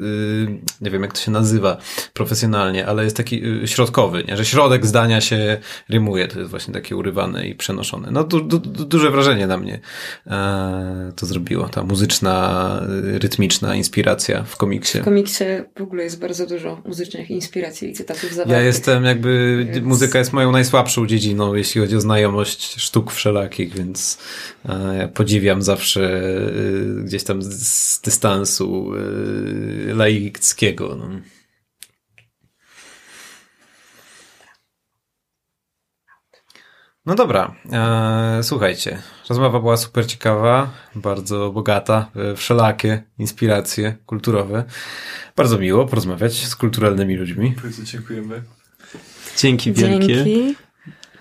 nie wiem jak to się nazywa profesjonalnie, ale jest taki środkowy, nie? że środek zdania się rymuje. To jest właśnie takie urywane i przenoszone. No du, du, duże wrażenie na mnie e, to zrobiło. Ta muzyczna, rytmiczna inspiracja w komiksie. W komiksie w ogóle jest bardzo dużo muzycznych inspiracji i cytatów zawartych. Ja jestem jakby, więc... muzyka jest moją najsłabszą dziedziną, jeśli chodzi o znajomość sztuk wszelakich, więc e, ja podziwiam zawsze gdzieś tam z, dystansu laickiego. No. No dobra, eee, słuchajcie, rozmowa była super ciekawa, bardzo bogata, wszelakie inspiracje kulturowe. Bardzo miło porozmawiać z kulturalnymi ludźmi. Bardzo dziękujemy. Dzięki wielkie. Dzięki.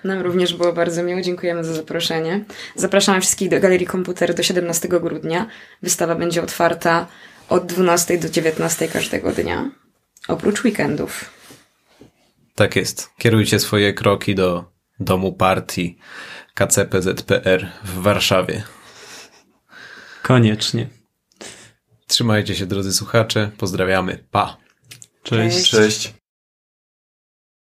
Nam również było bardzo miło, dziękujemy za zaproszenie. Zapraszamy wszystkich do Galerii Komputer do 17 grudnia. Wystawa będzie otwarta od 12 do 19 każdego dnia, oprócz weekendów. Tak jest. Kierujcie swoje kroki do domu partii KCPZPR w Warszawie. Koniecznie. Trzymajcie się, drodzy słuchacze. Pozdrawiamy. Pa. Cześć. Cześć.